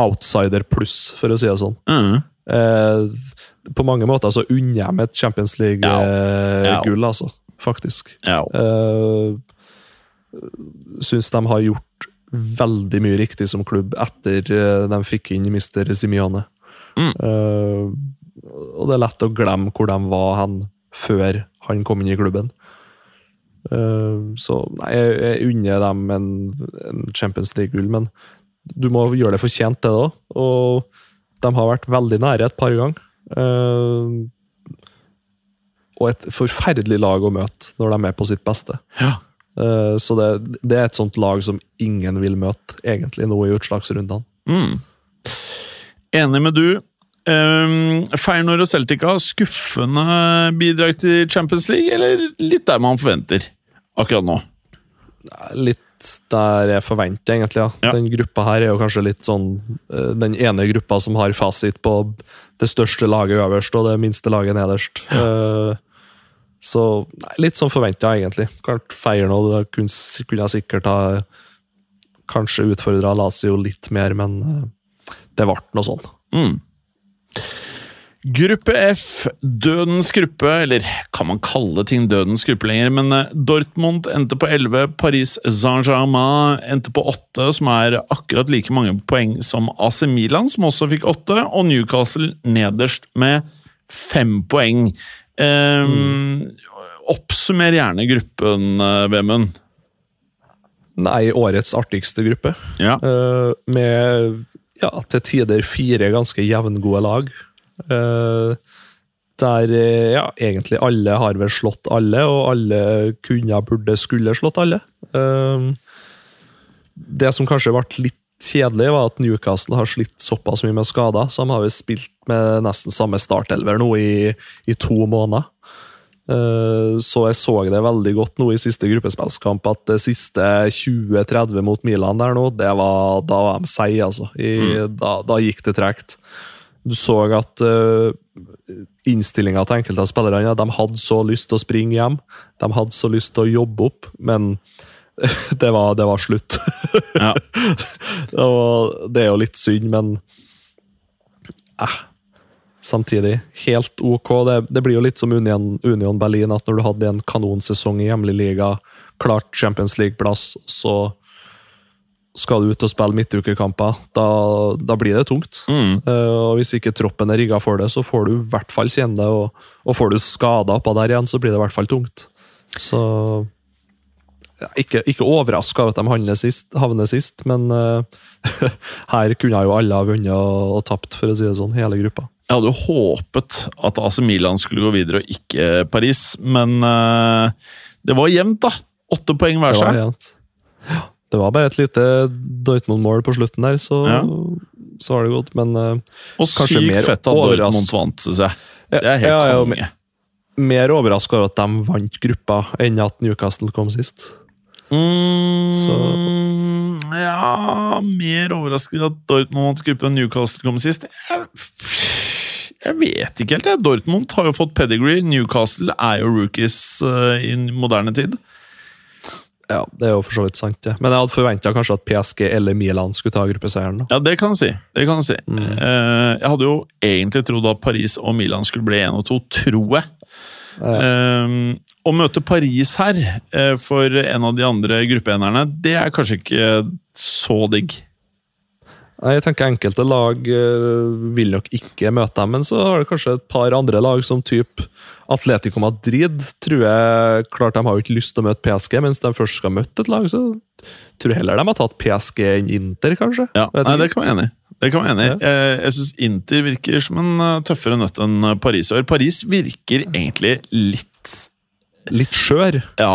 outsider pluss, for å si det sånn. Mm. Uh, på mange måter så unner jeg meg et Champions League-gull, Ja. altså. Faktisk. Ja. Uh, Syns de har gjort veldig mye riktig som klubb etter eh, de fikk inn Mr. Simione. Mm. Eh, og det er lett å glemme hvor de var hen før han kom inn i klubben. Eh, så nei, jeg, unner dem en, en Champions League-gull, men du må gjøre det fortjent, det da. Og de har vært veldig nære et par ganger. Eh, og et forferdelig lag å møte når de er på sitt beste. ja. Eh, Så det, det er et sånt lag som ingen vil møte, egentlig, nå i utslagsrundene. Mm. Enig med du. Um, Feyenoord og Celtica, skuffende bidrag til Champions League, eller litt der man forventer akkurat nå? Litt der jeg forventer, egentlig. ja. Ja. Den gruppa her er jo kanskje litt sånn eh, Den ene gruppa som har fasit på det største laget øverst og det minste laget nederst. Ja. Så nei, litt som forventa, egentlig. Klart Feyenoord kunne, kunne sikkert ha kanskje utfordra Lazio litt mer, men eh, det ble noe sånn. Mm. Gruppe F, dødens gruppe, eller kan man kalle ting dødens gruppe lenger, men eh, Dortmund endte på 11, Paris Saint-Germain endte på 8, som er akkurat like mange poeng som AC Milan, som også fikk 8, og Newcastle nederst med 5 poeng. Um, Oppsummer gjerne gruppen, eh, Vemund. Nei, årets artigste gruppe. Ja. Uh, med ja, til tider fire ganske jevngode lag. Eh, der eh, ja, egentlig alle har vel slått alle, og alle kunne, burde, skulle slått alle. Eh, det som kanskje ble litt kjedelig, var at Newcastle har slitt såpass mye med skader, så de har vel spilt med nesten samme startelver nå i, i to måneder. Eh, Så jeg så det veldig godt nå i siste gruppespillskamp, at det siste 20-30 mot Milan der nå, det var, da var de seige, altså. I, da, da gikk det tregt. Du så at uh, innstillinga til enkelte av spillerne ja, de hadde så lyst til å springe hjem, de hadde så lyst til å jobbe opp, men det var, det var slutt. Ja. Og det er jo litt synd, men eh, samtidig helt ok. Det, det blir jo litt som Union, Union Berlin, at når du hadde en kanonsesong i hjemlig liga, klart Champions League-plass, så skal du ut og spille midtukekamper. Da, da blir det tungt. Mm. Uh, og Hvis ikke troppen er rigga for det, så får du i hvert fall kjenne det. Og, og får du skader på der igjen, så blir det i hvert fall tungt. Så Ikke, ikke overraska over at de havner sist, havner sist men uh, her kunne jo alle ha vunnet og, og tapt, for å si det sånn, hele gruppa. Jeg hadde jo håpet at AC Milan skulle gå videre og ikke Paris, men eh, det var jevnt, da. Åtte poeng hver seg. Ja, det var bare et lite Dortmund-mål på slutten der, så, Ja. så var det godt. Men eh, Og kanskje sykt mer fett at Dortmund vant, syns jeg. Det er helt ja, ja, konge. mer overraska over at de vant gruppa, enn at Newcastle kom sist. Mm, Ja Mer overraskende at Dortmund måtte gruppen Newcastle kom sist. Jeg, jeg vet ikke helt. jeg. Dortmund har jo fått pedigree. Newcastle er jo rookies eh, i moderne tid. Ja, Det er jo for så vidt sant, Ja. Men jeg hadde forventa kanskje at PSG eller Milan skulle ta gruppeseieren. da. Ja, det kan du si. Det kan du si. Eh, jeg hadde jo egentlig trodd at Paris og Milan skulle bli én og to, tror jeg. Eh, å møte Paris her uh, for en av de andre gruppeenerne, det er kanskje ikke så digg. Jeg tenker Enkelte lag eh, vil nok ikke møte dem, men så har det kanskje et par andre lag, som typ Atletico Madrid. tror jeg, klart De har jo ikke lyst til å møte PSG, mens de først skal møte et lag, så tror jeg heller de har tatt PSG enn Inter, kanskje. Ja, nei. Det kan jeg være enig i. Det kan være enig i. Jeg, jeg syns Inter virker som en eh, tøffere nøtt enn eh, Paris. Og Paris virker egentlig litt Litt skjør, Ja.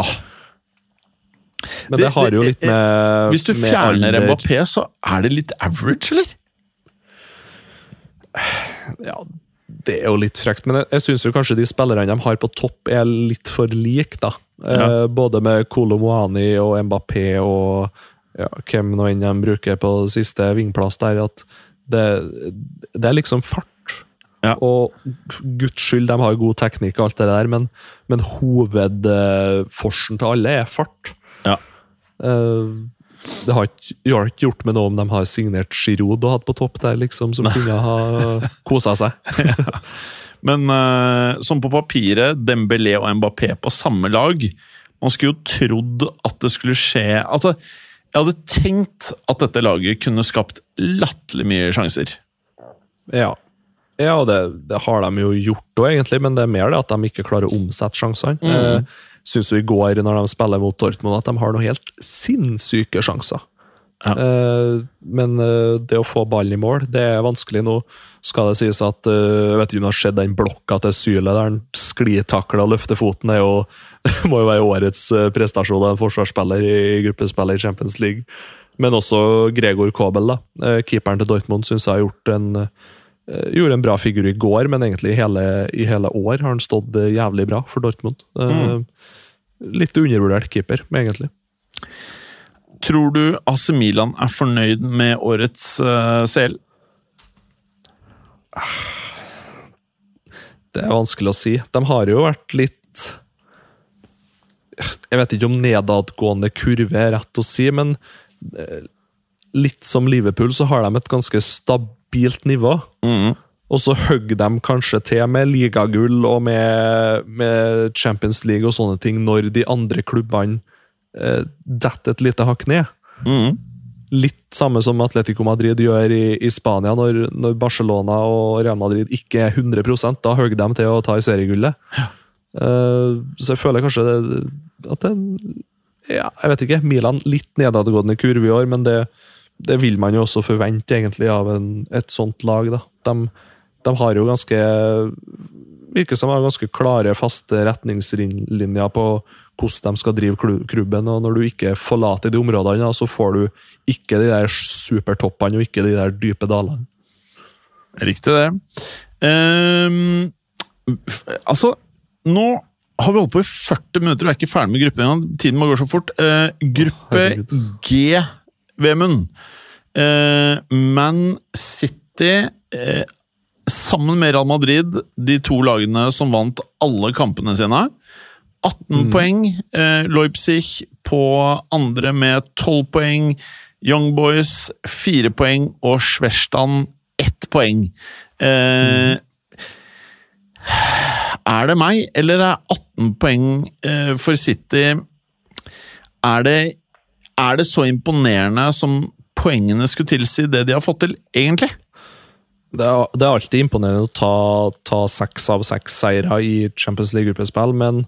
men Det- det, har jo litt med Hvis du fjerner alder- Mbappé, så er det litt average, eller? Ja, det er jo litt frekt, men jeg, jeg syns kanskje de spillerne de har på topp, er litt for like, da. Eh, Ja. både med Kolomoani og Mbappé og ja, hvem nå enn de bruker på siste vingplass der, at det, det er liksom fart. Ja. Og guds skyld, de har god teknikk og alt det der, men, men hovedforsen til alle er fart. Ja. Uh, det har ikke, gjort med noe om de har signert Giroud og hatt på topp der, liksom, som kunne ha kosa seg. Men uh, som på papiret, Dembélé og Mbappé på samme lag Man skulle jo trodd at det skulle skje Altså, jeg hadde tenkt at dette laget kunne skapt latterlig mye sjanser. Ja, ja og det, det har de jo gjort òg, egentlig, men det er mer det at de ikke klarer å omsette sjansene. Mm. Eh, Syns jo i går, når de spiller mot Dortmund, at de har noen helt sinnssyke sjanser. Ja. Eh, men eh, det å få ballen i mål, det er vanskelig nå. Skal det sies at eh, Jeg vet ikke om du har sett den blokka til Syle der han sklitakler og løfter foten. Det jo, må jo være årets prestasjon av en forsvarsspiller i, gruppespillet i Champions League. Men også Gregor Kobel, da. Keeperen til Dortmund, syns jeg har gjort en Gjorde en bra figur i går, men egentlig hele, i hele år har han stått jævlig bra for Dortmund. Mm. Litt undervurdert keeper, egentlig. Tror du AC Milan er fornøyd med årets uh, CL? Det er vanskelig å si. De har jo vært litt Jeg vet ikke om nedadgående kurve er rett å si, men eh, litt som Liverpool så har de et ganske stabilt nivå. Mm. Og så hogger de kanskje til med ligagull og med, med Champions League og sånne ting når de andre klubbene eh, detter et lite hakk ned. Mm. Litt samme som Atletico Madrid gjør i, i Spania, når, når Barcelona og Real Madrid ikke er 100% Da hogger de til å ta i seriegullet. Eh, så jeg føler kanskje det, at det ja, Jeg vet ikke. Milan litt nedadgående kurve i år, men det, det vil man jo også forvente egentlig av en, et sånt lag. da. De, de har jo ganske Virker som de har ganske klare, faste retningslinjer på hvordan de skal drive klubben. og Når du ikke forlater de områdene, så får du ikke de der supertoppene og ikke de der dype dalene. Riktig, det. Um, altså, nå har vi holdt på i 40 minutter og er ikke ferdig med gruppen engang. Tiden må gå så fort. Uh, gruppe. G, Vemund. Uh, Man City uh, sammen med Real Madrid, de to lagene som vant alle kampene sine. 18 poeng. Eh, Leipzig på andre med 12 poeng. Young Boys 4 poeng, og Schwerstand 1 poeng. Eh, Er det meg, eller er 18 poeng eh, for City er det, er det så imponerende som poengene skulle tilsi det de har fått til, egentlig? Det er, det er alltid imponerende å ta, ta seks av seks seire i Champions League-gruppespill, men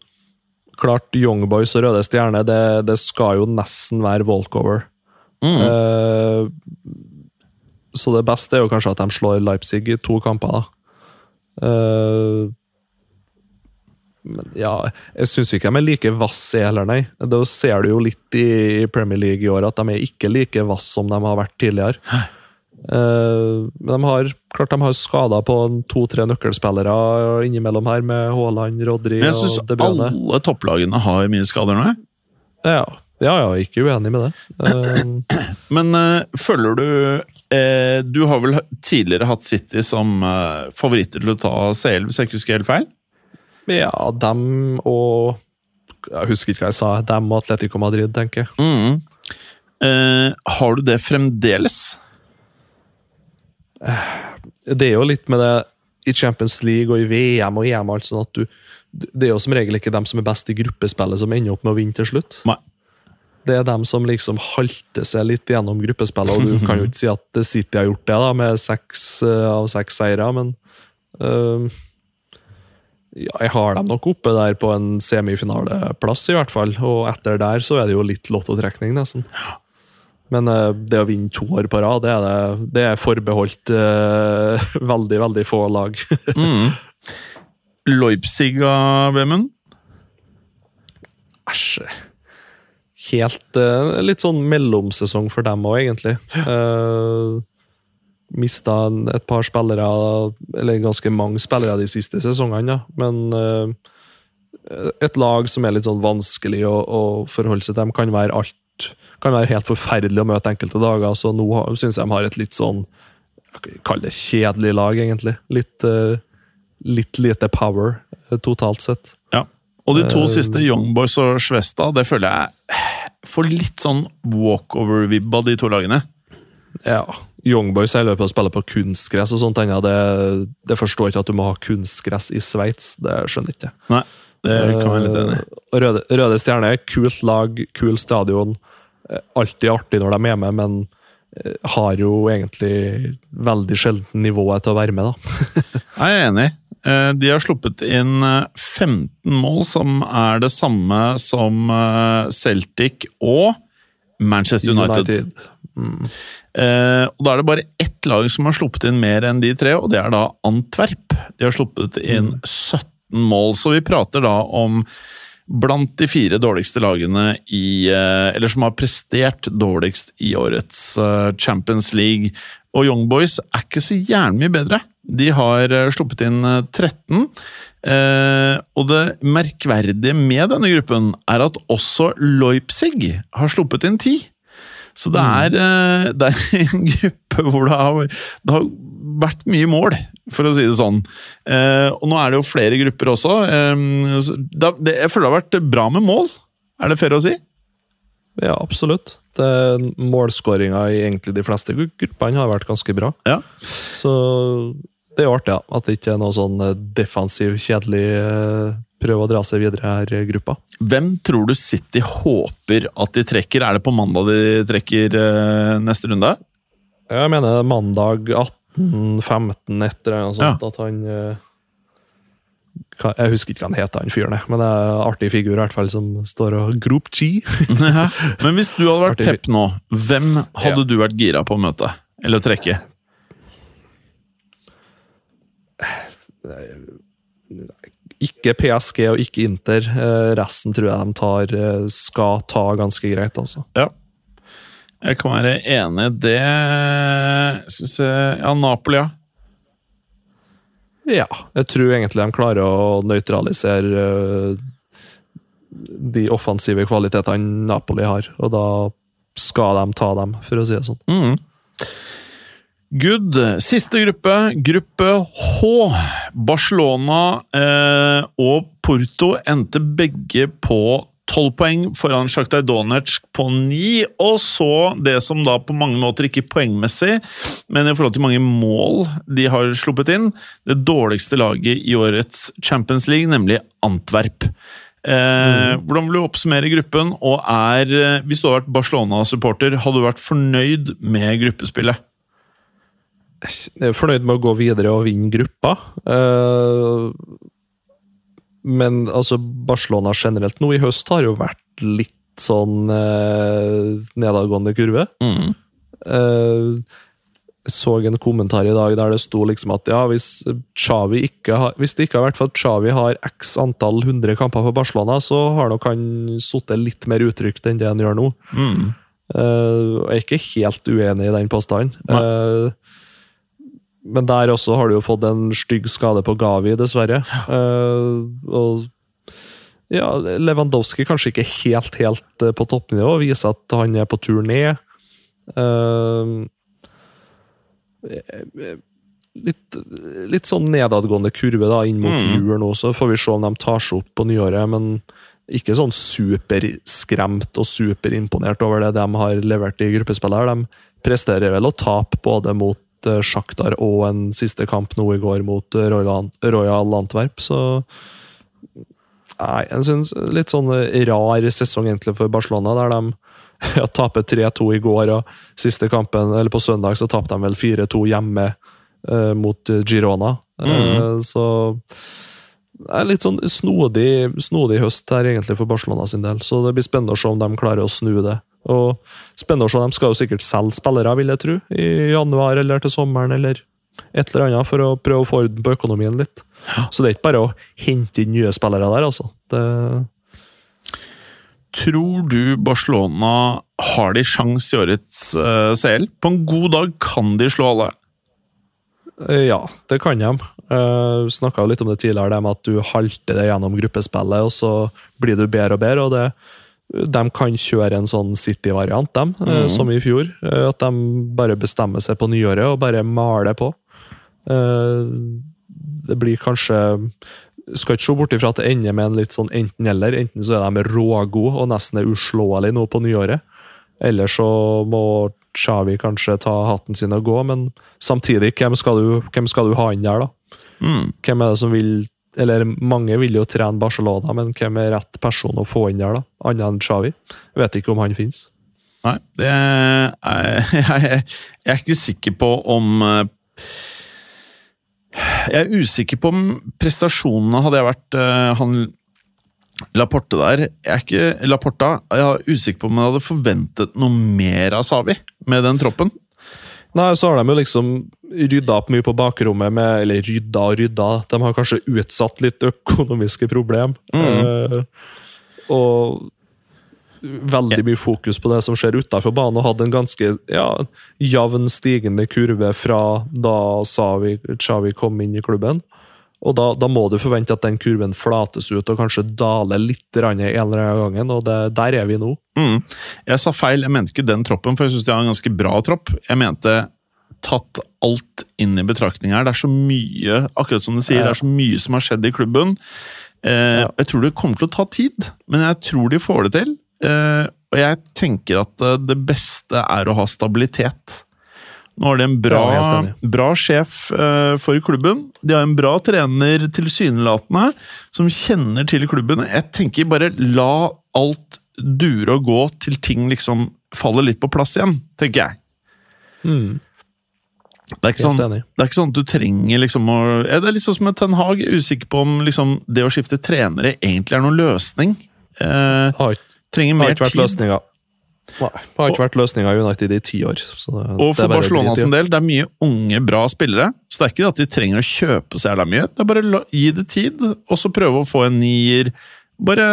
klart Young Boys og Røde Stjerne, det, det skal jo nesten være walkover. Eh, så det beste er jo kanskje at de slår Leipzig i to kamper, da. Uh, men ja, jeg syns ikke de er like vasse heller, nei. Da ser du jo litt i Premier League i år at de er ikke like vasse som de har vært tidligere. Eh, men de har klart de har skada på to-tre nøkkelspillere innimellom her, med Haaland, Rodri Men jeg og syns alle topplagene har mye skader nå. jeg. Ja, ja, ja, ikke uenig med det. Eh, Men følger føler du eh, Du har vel tidligere hatt City som eh, favoritter til å ta CL, hvis jeg ikke husker helt feil? ja, dem og Jeg husker ikke hva jeg sa. Dem og Atletico Madrid, tenker jeg. Mm. Eh, har du det fremdeles? Det er jo litt med det i Champions League og i VM og EM alt sånn at du Det er jo som regel ikke dem som er best i gruppespillet, som ender opp med å vinne til slutt. Nei. Det er dem som liksom halter seg litt gjennom gruppespillet, og du kan jo ikke si at City har gjort det da, med seks eh, av seks seire, men eh, ja, jeg har dem nok oppe der på en semifinaleplass, i hvert fall. Og etter der så er det jo litt lottotrekning, nesten. Men eh, det å vinne to år på rad, det er, det, det er forbeholdt uh, veldig, veldig få lag. Mm. Leipzig av Vemund? Æsj. Helt uh, Litt sånn mellomsesong for dem òg, egentlig. Uh, Mista et par spillere, eller ganske mange spillere de siste sesongene, ja. men uh, et lag som er litt sånn vanskelig å, å forholde seg til. De kan være alt kan være helt forferdelig å møte enkelte dager, så nå syns jeg de har et litt sånn Kall det kjedelig lag, egentlig. Litt, eh, litt lite power, eh, totalt sett. Ja. Og de to Eh, siste, Young Boys og Svesta, det føler jeg får litt sånn walkover-vibb av de to lagene. Ja. Youngboys er løpet å spille på kunstgress og sånt. Det, det forstår ikke at du må ha kunstgress i Sveits. Det skjønner ikke. Nei, det kan jeg litt enig i. Røde, Røde Stjerne, kult lag, kul stadion. Eh, Alltid artig når de er med, men eh, har jo egentlig veldig sjelden nivået til å være med, da. Jeg er enig. Eh, De har sluppet inn eh, 15 mål, som er det samme som Celtic og Manchester United. Eh, og Da er det bare ett lag som har sluppet inn mer enn de tre, og det er da Antwerp. De har sluppet inn 17 mål, så vi prater da om blant de fire dårligste lagene i eh, Eller som har prestert dårligst i årets eh, Champions League. Og Young Boys er ikke så gjerne mye bedre. De har eh, sluppet inn eh, 13. Eh, og det merkverdige med denne gruppen er at også Leipzig har sluppet inn 10. Så det er, eh, det er en gruppe hvor det har, det har vært mye mål, for å si det sånn. Eh, og nå er det jo flere grupper også. Jeg føler det har vært bra med mål. Er det fair å si? Ja, absolutt. Målskåringa i egentlig de fleste gru- gruppene har vært ganske bra. Ja. Så det er jo artig, ja. At det ikke er noe sånn eh, defensiv, kjedelig eh, prøve å dra seg videre her i gruppa. Hvem tror du City håper at de trekker? Er det på mandag de trekker neste runde? Jeg mener mandag 18-15 etter eller noe sånt, at han eh, Jeg husker ikke hva han heter, han fyren, men det er en artig figur i hvert fall, som står og Group G. Men hvis du hadde vært. Pep nå, hvem hadde Ja. du vært gira på å møte? Eller å trekke? Ikke PSG og ikke Inter. Eh, resten tror jeg de tar, eh, skal ta ganske greit, altså. Ja. Jeg kan være enig i det. Skal vi se Ja, Napoli, ja. Ja, jeg tror egentlig de klarer å nøytralisere eh, de offensive kvalitetene Napoli har, og da skal de ta dem, for å si det sånn. Mm. Good. Siste gruppe, gruppe H. Barcelona eh, og Porto endte begge på tolv poeng foran Sjaktar Donetsk på ni. Og så det som da på mange måter ikke poengmessig, men i forhold til mange mål de har sluppet inn, det dårligste laget i årets Champions League, nemlig Antwerp. Eh, Hvordan vil du oppsummere gruppen? Og er, eh, hvis du hadde vært Barcelona-supporter, hadde du vært fornøyd med gruppespillet? Jeg er fornøyd med å gå videre og vinne gruppa. Eh, men altså, Barcelona generelt nå i høst har jo vært litt sånn eh, nedadgående kurve. Mm. Eh, så en kommentar i dag der det sto liksom at ja, hvis Xavi ikke har, hvis det ikke har vært for at Chavi har x antall hundre kamper for Barcelona, så har nok han sittet litt mer utrygt enn det han gjør nå. Mm. Eh, jeg er ikke helt uenig i den påstanden. Uh, men der også har du jo fått en stygg skade på Gavi, dessverre. Uh, og ja, Lewandowski kanskje ikke helt, helt på toppnivå, viser at han er på tur ned. Litt, litt, sånn nedadgående kurve da, inn mot mm. jul nå, så får vi se om de tar seg opp på nyåret. Men ikke sånn superskremt og superimponert over det de har levert i gruppespillet. De presterer vel å tape både mot uh, Sjaktar og en siste kamp nå i går mot uh, Royal, Antwerp, så Nei, jeg syns litt sånn rar sesong egentlig for Barcelona, der de ja, taper 3-2 i går, og siste kampen, eller på søndag så tapte de vel 4-2 hjemme uh, mot Girona. Mm. så det er litt sånn snodig, snodig høst her egentlig for Barcelona sin del, så det blir spennende å se om de klarer å snu det. Og spennende å se, De skal jo sikkert selge spillere, vil jeg tro, i januar eller til sommeren eller et eller annet, for å prøve å få orden på økonomien litt. Så det er ikke bare å hente inn nye spillere der, altså. Det Tror du Barcelona har de sjans i årets uh, CL? På en god dag kan de slå alle? Eh, ja, det kan de. Uh, eh, Snakka litt om det tidligere, det med at du halter det gjennom gruppespillet, og så blir du bedre og bedre. og det de kan kjøre en sånn City-variant, dem, mm. som i fjor. Eh, at de bare bestemmer seg på nyåret og bare maler på. Det blir kanskje Skal ikke se bort ifra at det ender med en litt sånn enten-eller. Enten så er de rågode og nesten er uslåelige nå på nyåret. Eller så må Xavi kanskje ta hatten sin og gå, men samtidig, hvem skal du, hvem skal du ha inn der, da? Mm. Hvem er det som vil Eller mange vil jo trene Barcelona, men hvem er rett person å få inn der, da? Annet enn Xavi? Vet ikke om han finnes. Nei, er, jeg, jeg er ikke sikker på om eh, Jeg er usikker på om prestasjonene hadde jeg vært uh, han Laporte der jeg er ikke, Laporta, jeg er usikker på om jeg hadde forventet noe mer av Savi med den troppen. Nei, så har de jo liksom rydda opp mye på bakrommet med Eller rydda og rydda. De har kanskje utsatt litt økonomiske problem. Mm. Uh, og veldig mye fokus på det som skjer utafor banen, og hadde en ganske ja, jevn stigende kurve fra da Xavi kom inn i klubben. Og da, da, må du forvente at den kurven flates ut og kanskje daler litt en eller annen gangen, og det, der er vi nå. Mm. Jeg sa feil, jeg mente ikke den troppen, for jeg syns de har en ganske bra tropp. Jeg mente tatt alt inn i betraktning her. Det er så mye akkurat som du sier, ja. det er så mye som har skjedd i klubben. Eh, ja. Jeg tror det kommer til å ta tid, men jeg tror de får det til. Eh, og jeg tenker at eh, det beste er å ha stabilitet. Nå har de en bra, bra sjef uh, for klubben. De har en bra trener, tilsynelatende, som kjenner til klubben. Jeg tenker bare la alt dure og gå til ting liksom faller litt på plass igjen, tenker jeg. Mm. Det er, sånn, det er, ikke sånn, at du trenger liksom å Det er litt sånn som med Ten Hag. Usikker på om liksom, det å skifte trenere egentlig er noen løsning. Eh, trenger mer tid. Løsninger. Nei, det har ikke vært løsninga i United i ti år. Det, og for Barcelona sin del, det er mye unge, bra spillere. Så det er ikke at de trenger å kjøpe så jævla mye. Det er bare å gi det tid, og så prøve å få en nier. Bare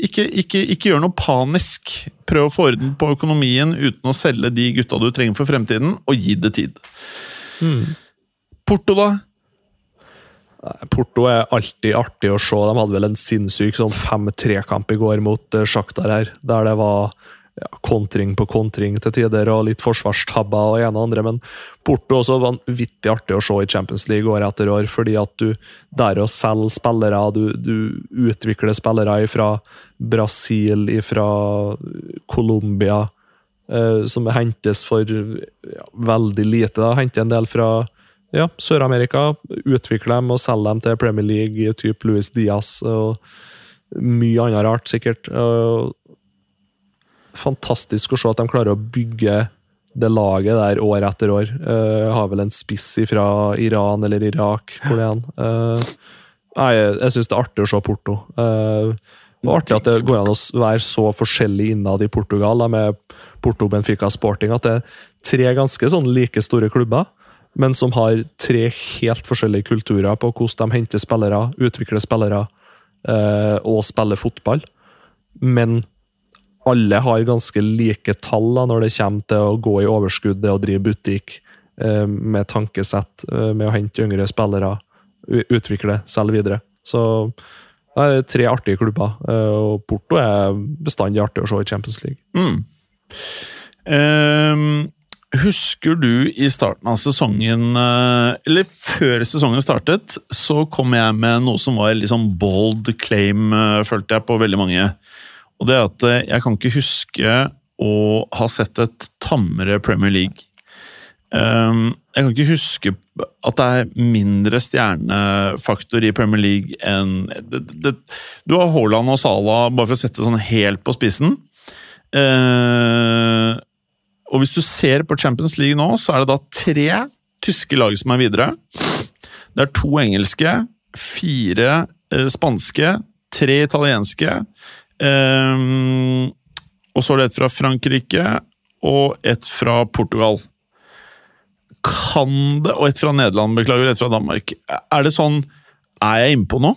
ikke, ikke, ikke gjør noe panisk. Prøv å få orden på økonomien uten å selge de gutta du trenger for fremtiden, og gi det tid. Mm. Porto, da? Porto er alltid artig å se. De hadde vel en sinnssyk sånn 5-3-kamp i går mot uh, Sjaktar her, der det var ja, kontring på kontring til tider, og litt forsvarstabber og ene og andre. Men Porto også vanvittig artig å se i Champions League år etter år, fordi at du der å selge spillere, du, du utvikler spillere fra Brasil, fra Colombia, eh, som hentes for ja, veldig lite. da, Henter en del fra ja, Sør-Amerika, utvikler dem og selger dem til Premier League, type Louis Diaz og mye annet rart, sikkert. Og fantastisk å se at de klarer å bygge det laget der år etter år. Uh, har vel en spiss fra Iran eller Irak, hvor det er uh, jeg, jeg syns det er artig å se Porto. Uh, er artig at det går an å være så forskjellig innad i Portugal, med Porto, Benfica, Sporting. At det er tre ganske sånn like store klubber, men som har tre helt forskjellige kulturer på hvordan de henter spillere, utvikler spillere og spiller fotball. Men alle har ganske like tall da, når det kommer til å gå i overskudd, og drive butikk, eh, med tankesett, eh, med å hente yngre spillere, utvikle, selge videre. Så det er tre artige klubber, eh, og Porto er bestandig artig å se i Champions League. Mm. Um, husker du i starten av sesongen Eller før sesongen startet, så kom jeg med noe som var litt sånn bold claim, følte jeg, på veldig mange. Og det er at eh, jeg kan ikke huske å ha sett et tammere Premier League. Ehm, jeg kan ikke huske at det er mindre stjernefaktor i Premier League enn det, det, Du har Haaland og Salah, bare for å sette det sånn helt på spissen. Eh, og hvis du ser på Champions League nå, så er det da tre tyske lag som er videre. Det er to engelske, fire eh, spanske, tre italienske. Eh, og så er det et fra Frankrike og et fra Portugal. Kan det Og et fra Nederland, beklager. Et fra Danmark. Er det sånn Er jeg innpå noe?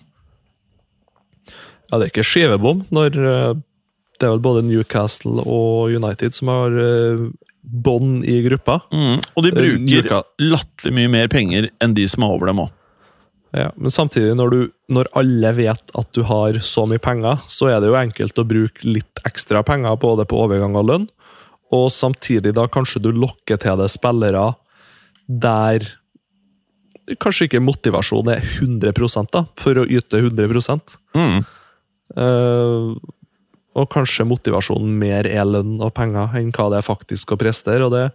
Ja, det er ikke skivebom når eh, det er vel både Newcastle og United som har uh, bånd i gruppa. Mm. Og de Eh, bruker latterlig mye mer penger enn de som er over dem òg. Ja, men samtidig, når, du, når alle vet at du har så mye penger, så er det jo enkelt å bruke litt ekstra penger både på overgang og lønn, og samtidig da kanskje du lokker til deg spillere der kanskje ikke motivasjonen er 100 da, for å yte 100 Mm. Uh, og kanskje motivasjonen mer er lønn og penger enn hva det er faktisk å prestere. og det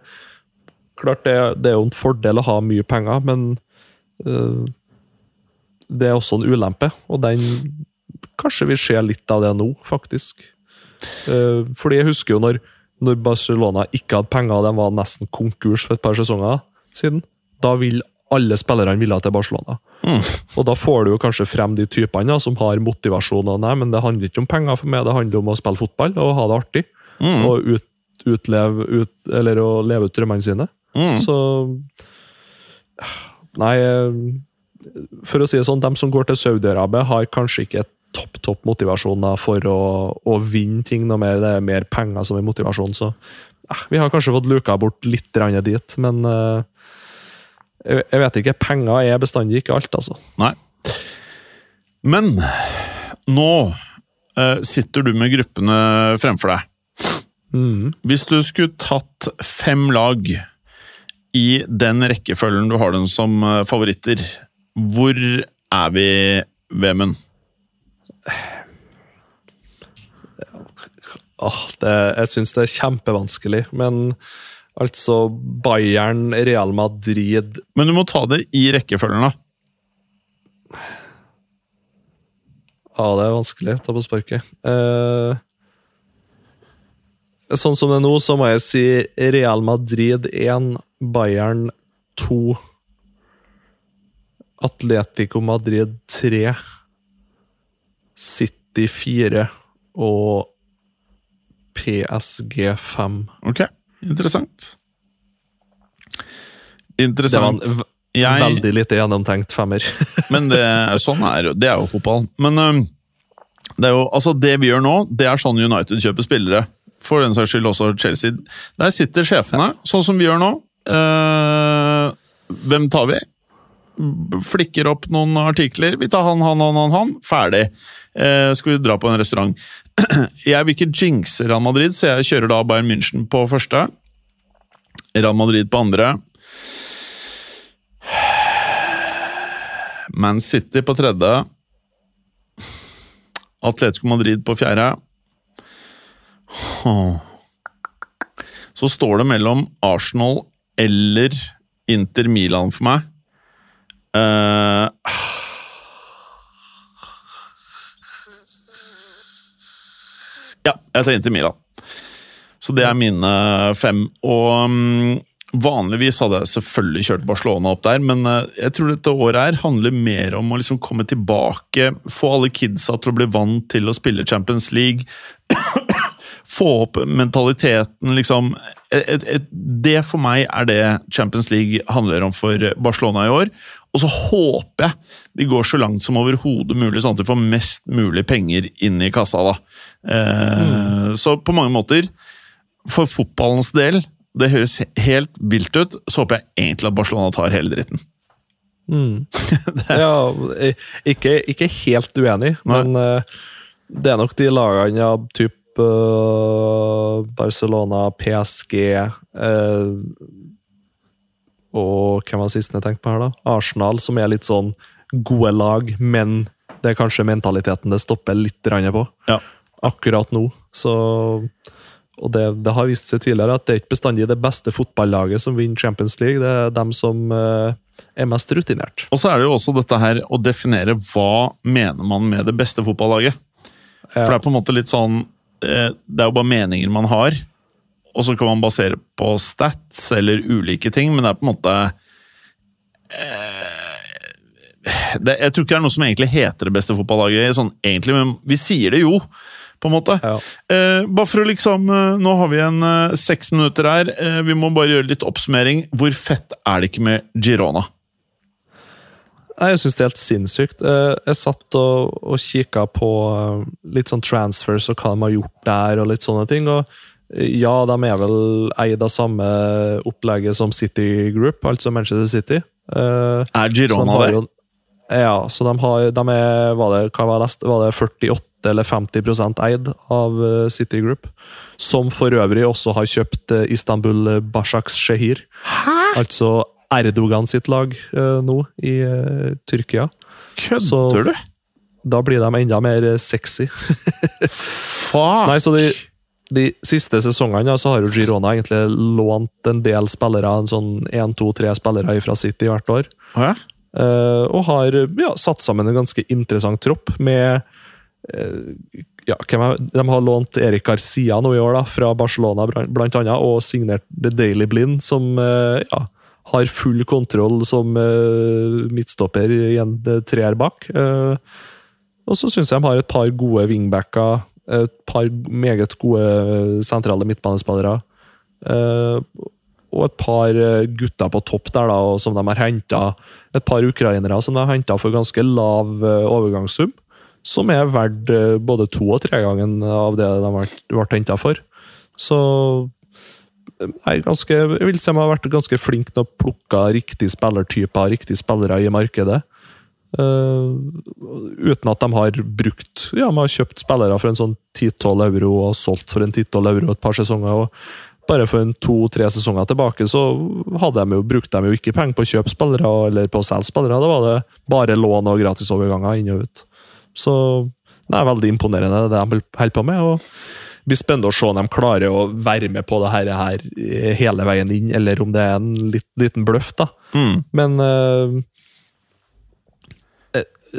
klart det, det er jo en fordel å ha mye penger, men eh, det er også en ulempe, og den Kanskje vi ser litt av det nå, faktisk. Eh, fordi jeg husker jo når, når Barcelona ikke hadde penger, de var nesten konkurs for et par sesonger siden. Da vil alle spillerne ville til Barcelona. Og da får du jo kanskje frem de typene som har motivasjon. og nei, men det handler ikke om penger for meg, det handler om å spille fotball og ha det artig. Mm. Og ut, utleve ut, eller å leve ut drømmene sine. Mm. Så Nei, eh, for å si det sånn, de som går til Saudi-Arabia, har kanskje ikke topp topp motivasjon da, for å, å vinne ting noe mer. Det er mer penger som er motivasjon. Så eh, vi har kanskje fått luka bort litt dit, men eh, jeg, jeg vet ikke. Penger er bestandig ikke alt, altså. Nei. Men nå eh, sitter du med gruppene fremfor deg. Mm. Hvis du skulle tatt fem lag i den rekkefølgen du har dem som eh, favoritter, hvor er vi, Vemund? Oh, det, jeg syns det er kjempevanskelig, men altså Bayern, Real Madrid Men du må ta det i rekkefølgen, da. Ja, det er vanskelig. Ta på sparket. Eh, sånn som det er nå, så må jeg si Real Madrid 1, Bayern 2. Atletico Madrid 3. City 4 og PSG 5. Ok, interessant. Det var en Jeg, veldig lite gjennomtenkt femmer. men det, sånn er det er jo fotball. Men um, det jo, altså det vi gjør nå, det er sånn United kjøper spillere. For den saks skyld også Chelsea. Der sitter sjefene, sånn som vi gjør nå. Uh, hvem tar vi? Flikker opp noen artikler. Vi tar han, han, han, han. han. Ferdig. Eh, skal vi dra på en restaurant? Jeg vil ikke jinxe Real Madrid, så jeg kjører da Bayern München på første. Real Madrid på andre. Man City på tredje. Atletico Madrid på fjerde. Så står det mellom Arsenal eller Inter Milan for meg. Eh, ja, jeg tar Inter Milan. Så det er mine fem. Og um, vanligvis hadde jeg selvfølgelig kjørt Barcelona opp der, men eh, jeg tror dette året her handler mer om å liksom komme tilbake, få alle kidsa til å bli vant til å spille Champions League. Få opp mentaliteten, liksom et, et, et, Det for meg er det Champions League handler om for Barcelona i år. Og så håper jeg de går så langt som overhodet mulig, sånn at de får mest mulig penger inn i kassa. da. Eh, mm. Så på mange måter, for fotballens del, det høres helt vilt ut, så håper jeg egentlig at Barcelona tar hele dritten. Mm. ja, ikke, ikke, helt uenig, Nei. men uh, det er nok de lagene av type uh, Barcelona, PSG eh, og hvem var siste jeg tenkte på her, da? Arsenal, som er litt sånn gode lag, men det er kanskje mentaliteten det stopper litt på. Ja. Akkurat nå. Så Og det, det, har vist seg tidligere at det er ikke bestandig det beste fotballaget som vinner Champions League. Det er dem som uh, er mest rutinert. Og så er det jo også dette her å definere hva mener man med det beste fotballaget. For det er på en måte litt sånn Det er jo bare meninger man har og så kan man basere på stats eller ulike ting, men det er på en måte eh, det, Jeg tror ikke det er noe som egentlig heter det beste fotballaget, sånn egentlig, men vi sier det jo. På en måte. Ja. Eh, bare for å liksom eh, Nå har vi en eh, seks minutter her. Eh, vi må bare gjøre litt oppsummering. Hvor fett er det ikke med Girona? Jeg syns det er helt sinnssykt. Eh, jeg satt og, og kikka på litt sånn transfers og hva de har gjort der, og litt sånne ting. og ja, de er vel eid av samme opplegget som City Group, altså Manchester City. Er Girona de Jo, ja, så de har de er, var det, hva var, det, var det 48 eller 50 eid av eh, City Group. Som for øvrig også har kjøpt eh, Istanbul Bashaks Shehir. Hæ? Altså Erdogan sitt lag uh, nå i uh, Tyrkia. Kødder du? Da blir de enda mer sexy. Fuck! Nei, så de, de siste sesongene så har jo Girona egentlig lånt en del spillere, en sånn én, to, tre spillere fra City hvert år. Ja. Uh, og har ja, satt sammen en ganske interessant tropp med uh, ja, De har lånt Erik Garcia nå i år da, fra Barcelona, blant annet, og signert The Daily Blind, som uh, ja, har full kontroll som midtstopper i en treer bak. og så syns jeg de har et par gode wingbacker et par meget gode eh, sentrale midtbanespillere. Eh, og et par eh, gutter på topp der, da, som de har henta. Et par ukrainere som de har henta for ganske lav overgangssum. Som er verdt både to og tre ganger av det de ble henta for. Så jeg, ganske, jeg vil si de har vært ganske flinke til å plukke riktige spillertyper, riktige spillere i markedet. Uh, uten at de har brukt Ja, de har kjøpt spillere for en sånn 10-12 euro og solgt for en 10-12 euro et par sesonger. og Bare for en to-tre sesonger tilbake så hadde de jo, brukte de jo ikke penger på å kjøpe spillere eller på å selge spillere. Da var det bare lån og gratisoverganger inn og ut. Så det er veldig imponerende, det de holder på med. og blir spennende å se om de klarer å være med på det her, her hele veien inn, eller om det er en litt, liten bløff. da. Mm. Men uh,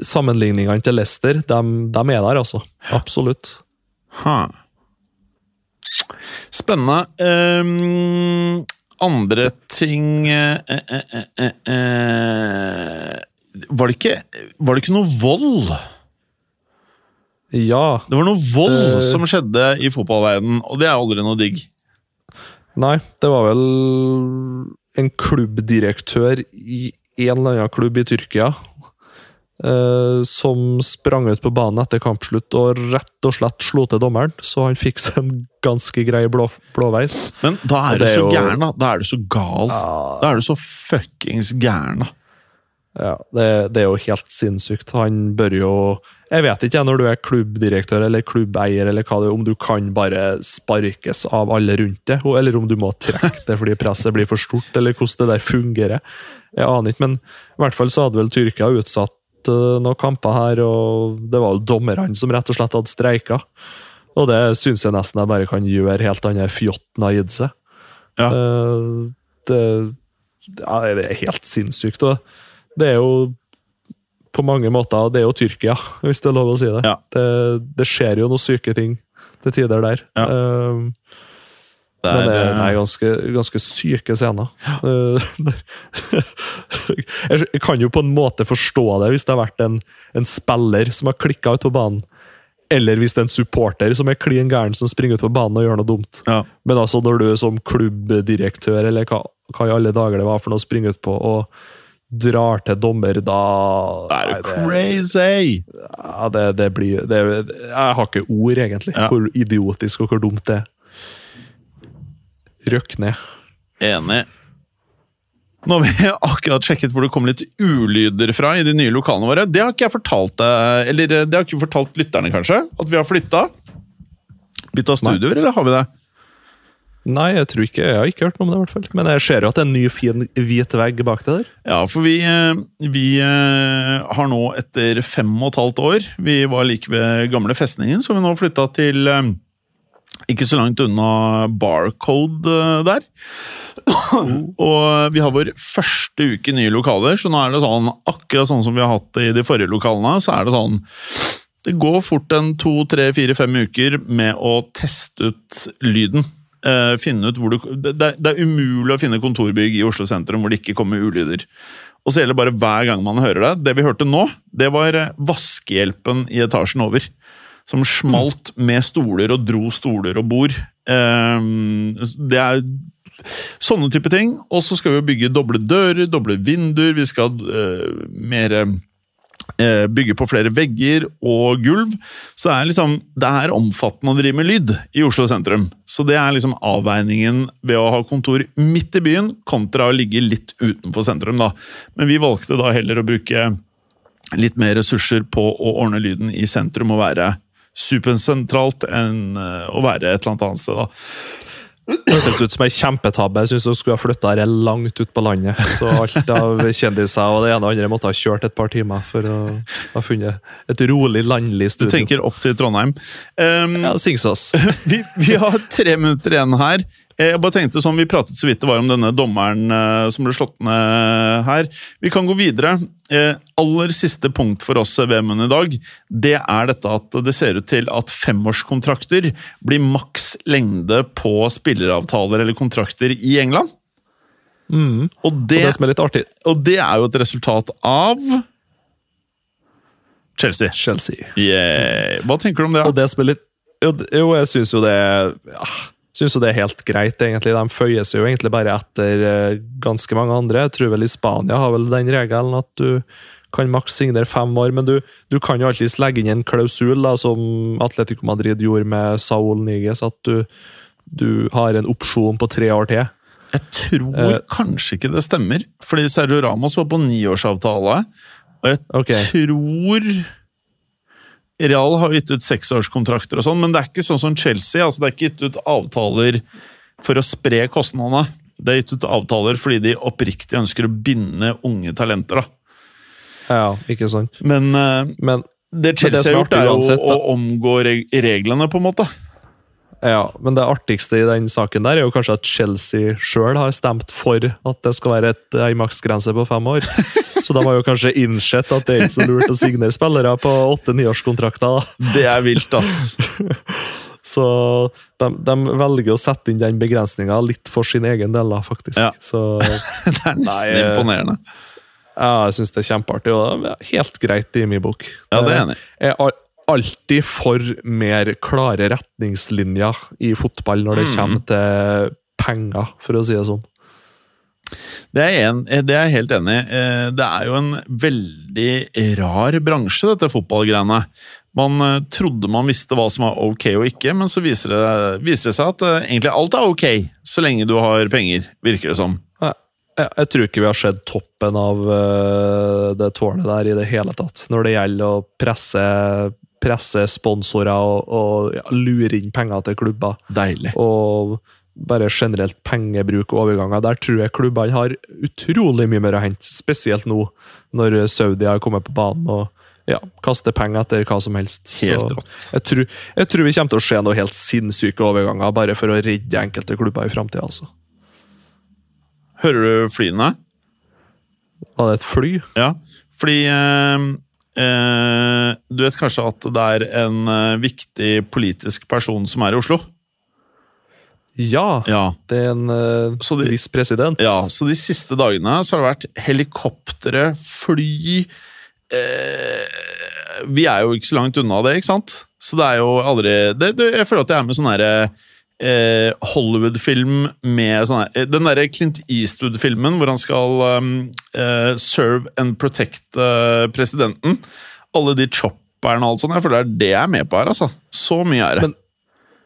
sammenligningene til Leicester, de, de, er der, altså. Absolutt. Ha. Spennende. Um, andre ting uh, uh, var, det ikke, var det ikke noe vold? Ja. Det var noe vold som skjedde i fotballverdenen, og det er aldri noe digg. Nei, det var vel en klubbdirektør i en eller annen klubb i Tyrkia Uh, som sprang ut på banen etter kampslutt og rett og slett slo til dommeren, så han fikk seg en ganske grei blå, blåveis. Men da er du så jo... gæren, da. Da er du så gal. Ja. Da er du så fuckings gæren, da. Ja, det, det, er jo helt sinnssykt. Han bør jo Jeg vet ikke når du er klubbdirektør eller klubbeier, eller hva det er, om du kan bare sparkes av alle rundt deg, eller om du må trekke det fordi presset blir for stort, eller hvordan det der fungerer. Jeg aner ikke, men i hvert fall så hadde vel Tyrkia utsatt Eh, noen kamper her, og det var dommerne som rett og slett hadde streika. Og det syns jeg nesten jeg bare kan gjøre helt annet fjotten har gitt seg. Ja. Eh, det, ja, det er helt sinnssykt. Og det er jo på mange måter Det er jo Tyrkia, hvis det er lov å si det. Ja. Det, det, skjer jo noen syke ting til tider der. Ja. Uh, det er, Men det er nei, ganske, ganske, syke scener. Ja. jeg kan jo på en måte forstå det, hvis det har vært en, en spiller som har klikka ut på banen Eller hvis det er en supporter som er klin gæren som springer ut på banen og gjør noe dumt. Ja. Men altså når du er som klubbdirektør, eller hva, hva i alle dager det var for noe å springe ut på, og drar til dommer, da Det er jo crazy! Ja, det, det blir det, Jeg har ikke ord, egentlig. Ja. Hvor idiotisk og hvor dumt det er. Røkk ned. Enig. Nå har vi akkurat sjekket hvor det kom litt ulyder fra i de nye lokalene våre. Det har ikke jeg fortalt deg, eller det har ikke fortalt lytterne, kanskje? At vi har flytta? Bytta studioer, eller har vi det? Nei, jeg tror ikke, jeg har ikke hørt noe om det, i hvert fall. Men jeg ser jo at det er en ny, fin hvit vegg bak det der. Ja, for vi, eh, vi eh, har nå etter fem og et halvt år Vi var like ved gamle festningen, så vi nå flytta til eh, ikke så langt unna Barcode der. der. og vi har vår første uke i nye lokaler, så nå er det sånn akkurat sånn som vi har hatt det i de forrige lokalene. Så er det sånn Det går fort en to, tre, fire, fem uker med å teste ut lyden. Eh, finne ut hvor du, det, det er umulig å finne kontorbygg i Oslo sentrum hvor det ikke kommer ulyder. Og så gjelder det bare hver gang man hører det. Det vi hørte nå, det var eh, vaskehjelpen i etasjen over. Som smalt med stoler og dro stoler og bord. Ehm, det er sånne type ting. Og så skal vi bygge doble dører, doble vinduer. Vi skal uh, mer eh, bygge på flere vegger og gulv. Så det er liksom, det er omfattende å drive med lyd i Oslo sentrum. Så det er liksom avveiningen ved å ha kontor midt i byen kontra å ligge litt utenfor sentrum. da. Men vi valgte da heller å bruke litt mer ressurser på å ordne lyden i sentrum og være supersentralt enn eh, å være et eller annet annet sted. da. Det hørtes ut som ei kjempetabbe. Jeg syns du skulle ha flytta her langt ut på landet. Så alt av kjendiser og det ene og andre måtte ha kjørt et par timer for å ha funnet et rolig, landlig studio. Du tenker opp til Trondheim. Um, Ja, Singsås. vi, vi har tre minutter igjen her. Eh, Jeg bare tenkte sånn, Vi pratet så vidt det var om denne dommeren eh, som ble slått ned her. Vi kan gå videre. Eh, aller siste punkt for oss VM-en i dag, det er dette at det ser ut til at femårskontrakter blir maks lengde på spilleravtaler eller kontrakter i England. Mm. Og Og det, det som er litt artig og det er jo et resultat av Chelsea. Chelsea. Yeah. Hva tenker du om det? Og det som er litt Jo, jo jeg syns jo det ja, Synes jo det er helt greit, egentlig. De føyer seg jo egentlig bare etter eh, ganske mange andre. Jeg tror vel i Spania har vel den regelen at du kan maks signere fem år, men du, du kan jo alltids legge inn en klausul, da, som Atletico Madrid gjorde med Saul Niges, at du, du har en opsjon på tre år til. Jeg tror uh, kanskje ikke det stemmer, fordi Sergio Ramos var på niårsavtale. Og jeg okay. tror Real har gitt ut seksårskontrakter og sånn, men det er ikke sånn som Chelsea. altså Det er ikke gitt ut avtaler for å spre kostnadene. Det er gitt ut avtaler fordi de oppriktig ønsker å binde unge talenter. da. Ja, ikke sant? Men eh, Men det Chelsea har gjort, er jo uansett, å omgå reglene, på en måte. Ja, men det artigste i den saken der er jo kanskje at Chelsea sjøl har stemt for at det skal være et, ei maksgrense på fem år. Så de har jo kanskje innsett at det er ikke så lurt å signere spillere på åtte nyårskontrakter. da. Det er vilt, ass. Så de, de velger å sette inn den begrensninga litt for sin egen del, da, faktisk. Ja. Så Det er nesten Nei, eh, imponerende. ja, jeg syns det er kjempeartig, og det er helt greit i min bok. Ja, det er enig. Jeg er alltid for mer klare retningslinjer i fotball når det Mm. kommer til penger, for å si det sånn. Det er, en, det er jeg helt enig i. Eh, Det er jo en veldig rar bransje, dette fotballgreiene. Man eh, trodde man visste hva som var ok og ikke, men så viser det, viser det seg at eh, egentlig alt er ok, så lenge du har penger, virker det som. Jeg, tror ikke vi har sett toppen av det tårnet der i det hele tatt, når det gjelder å presse, presse sponsorer og, og ja, lure inn penger til klubber. Deilig. Og bare generelt pengebruk og overganger. Der tror jeg klubbene har utrolig mye mer å hente, spesielt nå når Saudi har kommet på banen og ja, kaster penger etter hva som helst. Helt rått. jeg tror, jeg tror vi kommer til å se noe helt sinnssyke overganger bare for å redde enkelte klubber i framtida. Altså. Hører du flyene? Var det et fly? Ja, fordi eh, eh, Du vet kanskje at det er en eh, viktig politisk person som er i Oslo? Ja, Ja. det er en uh, de- viss president. Ja, så de siste dagene så har det vært helikoptre, fly eh, Vi er jo ikke så langt unna det, ikke sant? Så det er jo aldri det, det, Jeg føler at jeg er med sånn herre eh, Hollywood-film med sånn her Den derre Clint Eastwood-filmen hvor han skal um, eh, serve and protect uh, presidenten. Alle de chopperne og alt sånt. Jeg føler det er det jeg er med på her, altså. Så mye er det. Men-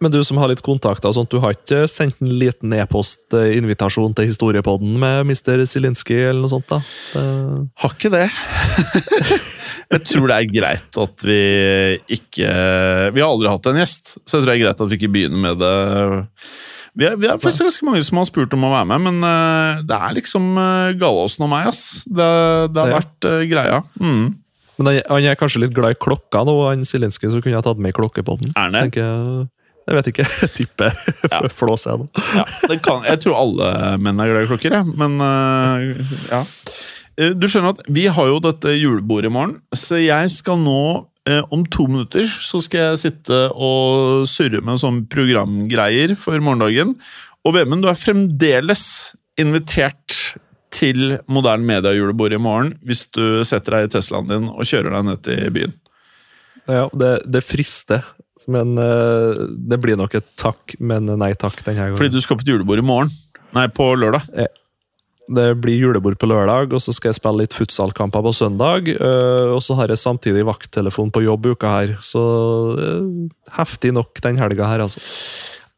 Men du som har litt kontakter, og sånt, du har ikke sendt en liten e-post-invitasjon til historiepodden med Mr. Silinski eller noe sånt? da? Det- Har ikke det. jeg tror det er greit at vi ikke Vi har aldri hatt en gjest, så jeg tror det er greit at vi ikke begynner med det. Vi er, vi er faktisk ganske mange som har spurt om å være med, men eh, det er liksom uh, Gallosen og meg, ass. Det, det har Ja. vært eh, greia. Mm. Men han, han er kanskje litt glad i klokka nå, han Silinski, så kunne jeg tatt med i klokkepodden. Er han det? Jeg. Vet ikke. Jeg tipper Ja. flås jeg nå. Ja, det kan, jeg tror alle menn er glad i klokker, jeg. Men uh, ja. Eh, Du skjønner at vi har jo dette julebordet i morgen, så jeg skal nå eh, om to minutter så skal jeg sitte og surre med sånn programgreier for morgendagen. Og Vemund, du er fremdeles invitert til Moderne Media-julebord i morgen hvis du setter deg i Teslaen din og kjører deg ned til byen. Ja, det, det frister. Men uh, det blir nok et takk, men nei takk denne gangen. Fordi du skal på et julebord i morgen. Nei, på lørdag. Det blir julebord på lørdag, og så skal jeg spille litt futsalkamper på søndag. øh, Og så har jeg samtidig vakttelefon på jobb uka her, så heftig nok den helga her, altså.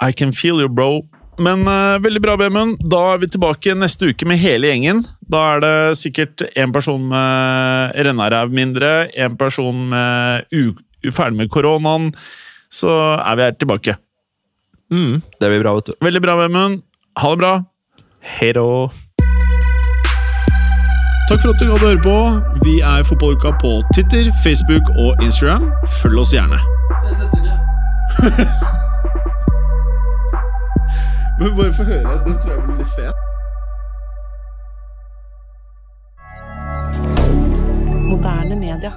I can feel you, bro. Men uh, veldig bra, Vemund. Da er vi tilbake neste uke med hele gjengen. Da er det sikkert en person med rennaræv mindre, en person med ferdig med koronaen. Så er vi her tilbake. Mm, det blir bra, vet du. Veldig bra, Vemund. Ha det bra. Hei da. Takk for at du gadd å høre på. Vi er Fotballuka på Twitter, Facebook og Instagram. Følg oss gjerne. Men bare få høre. Den tror jeg blir litt fet. Moderne media.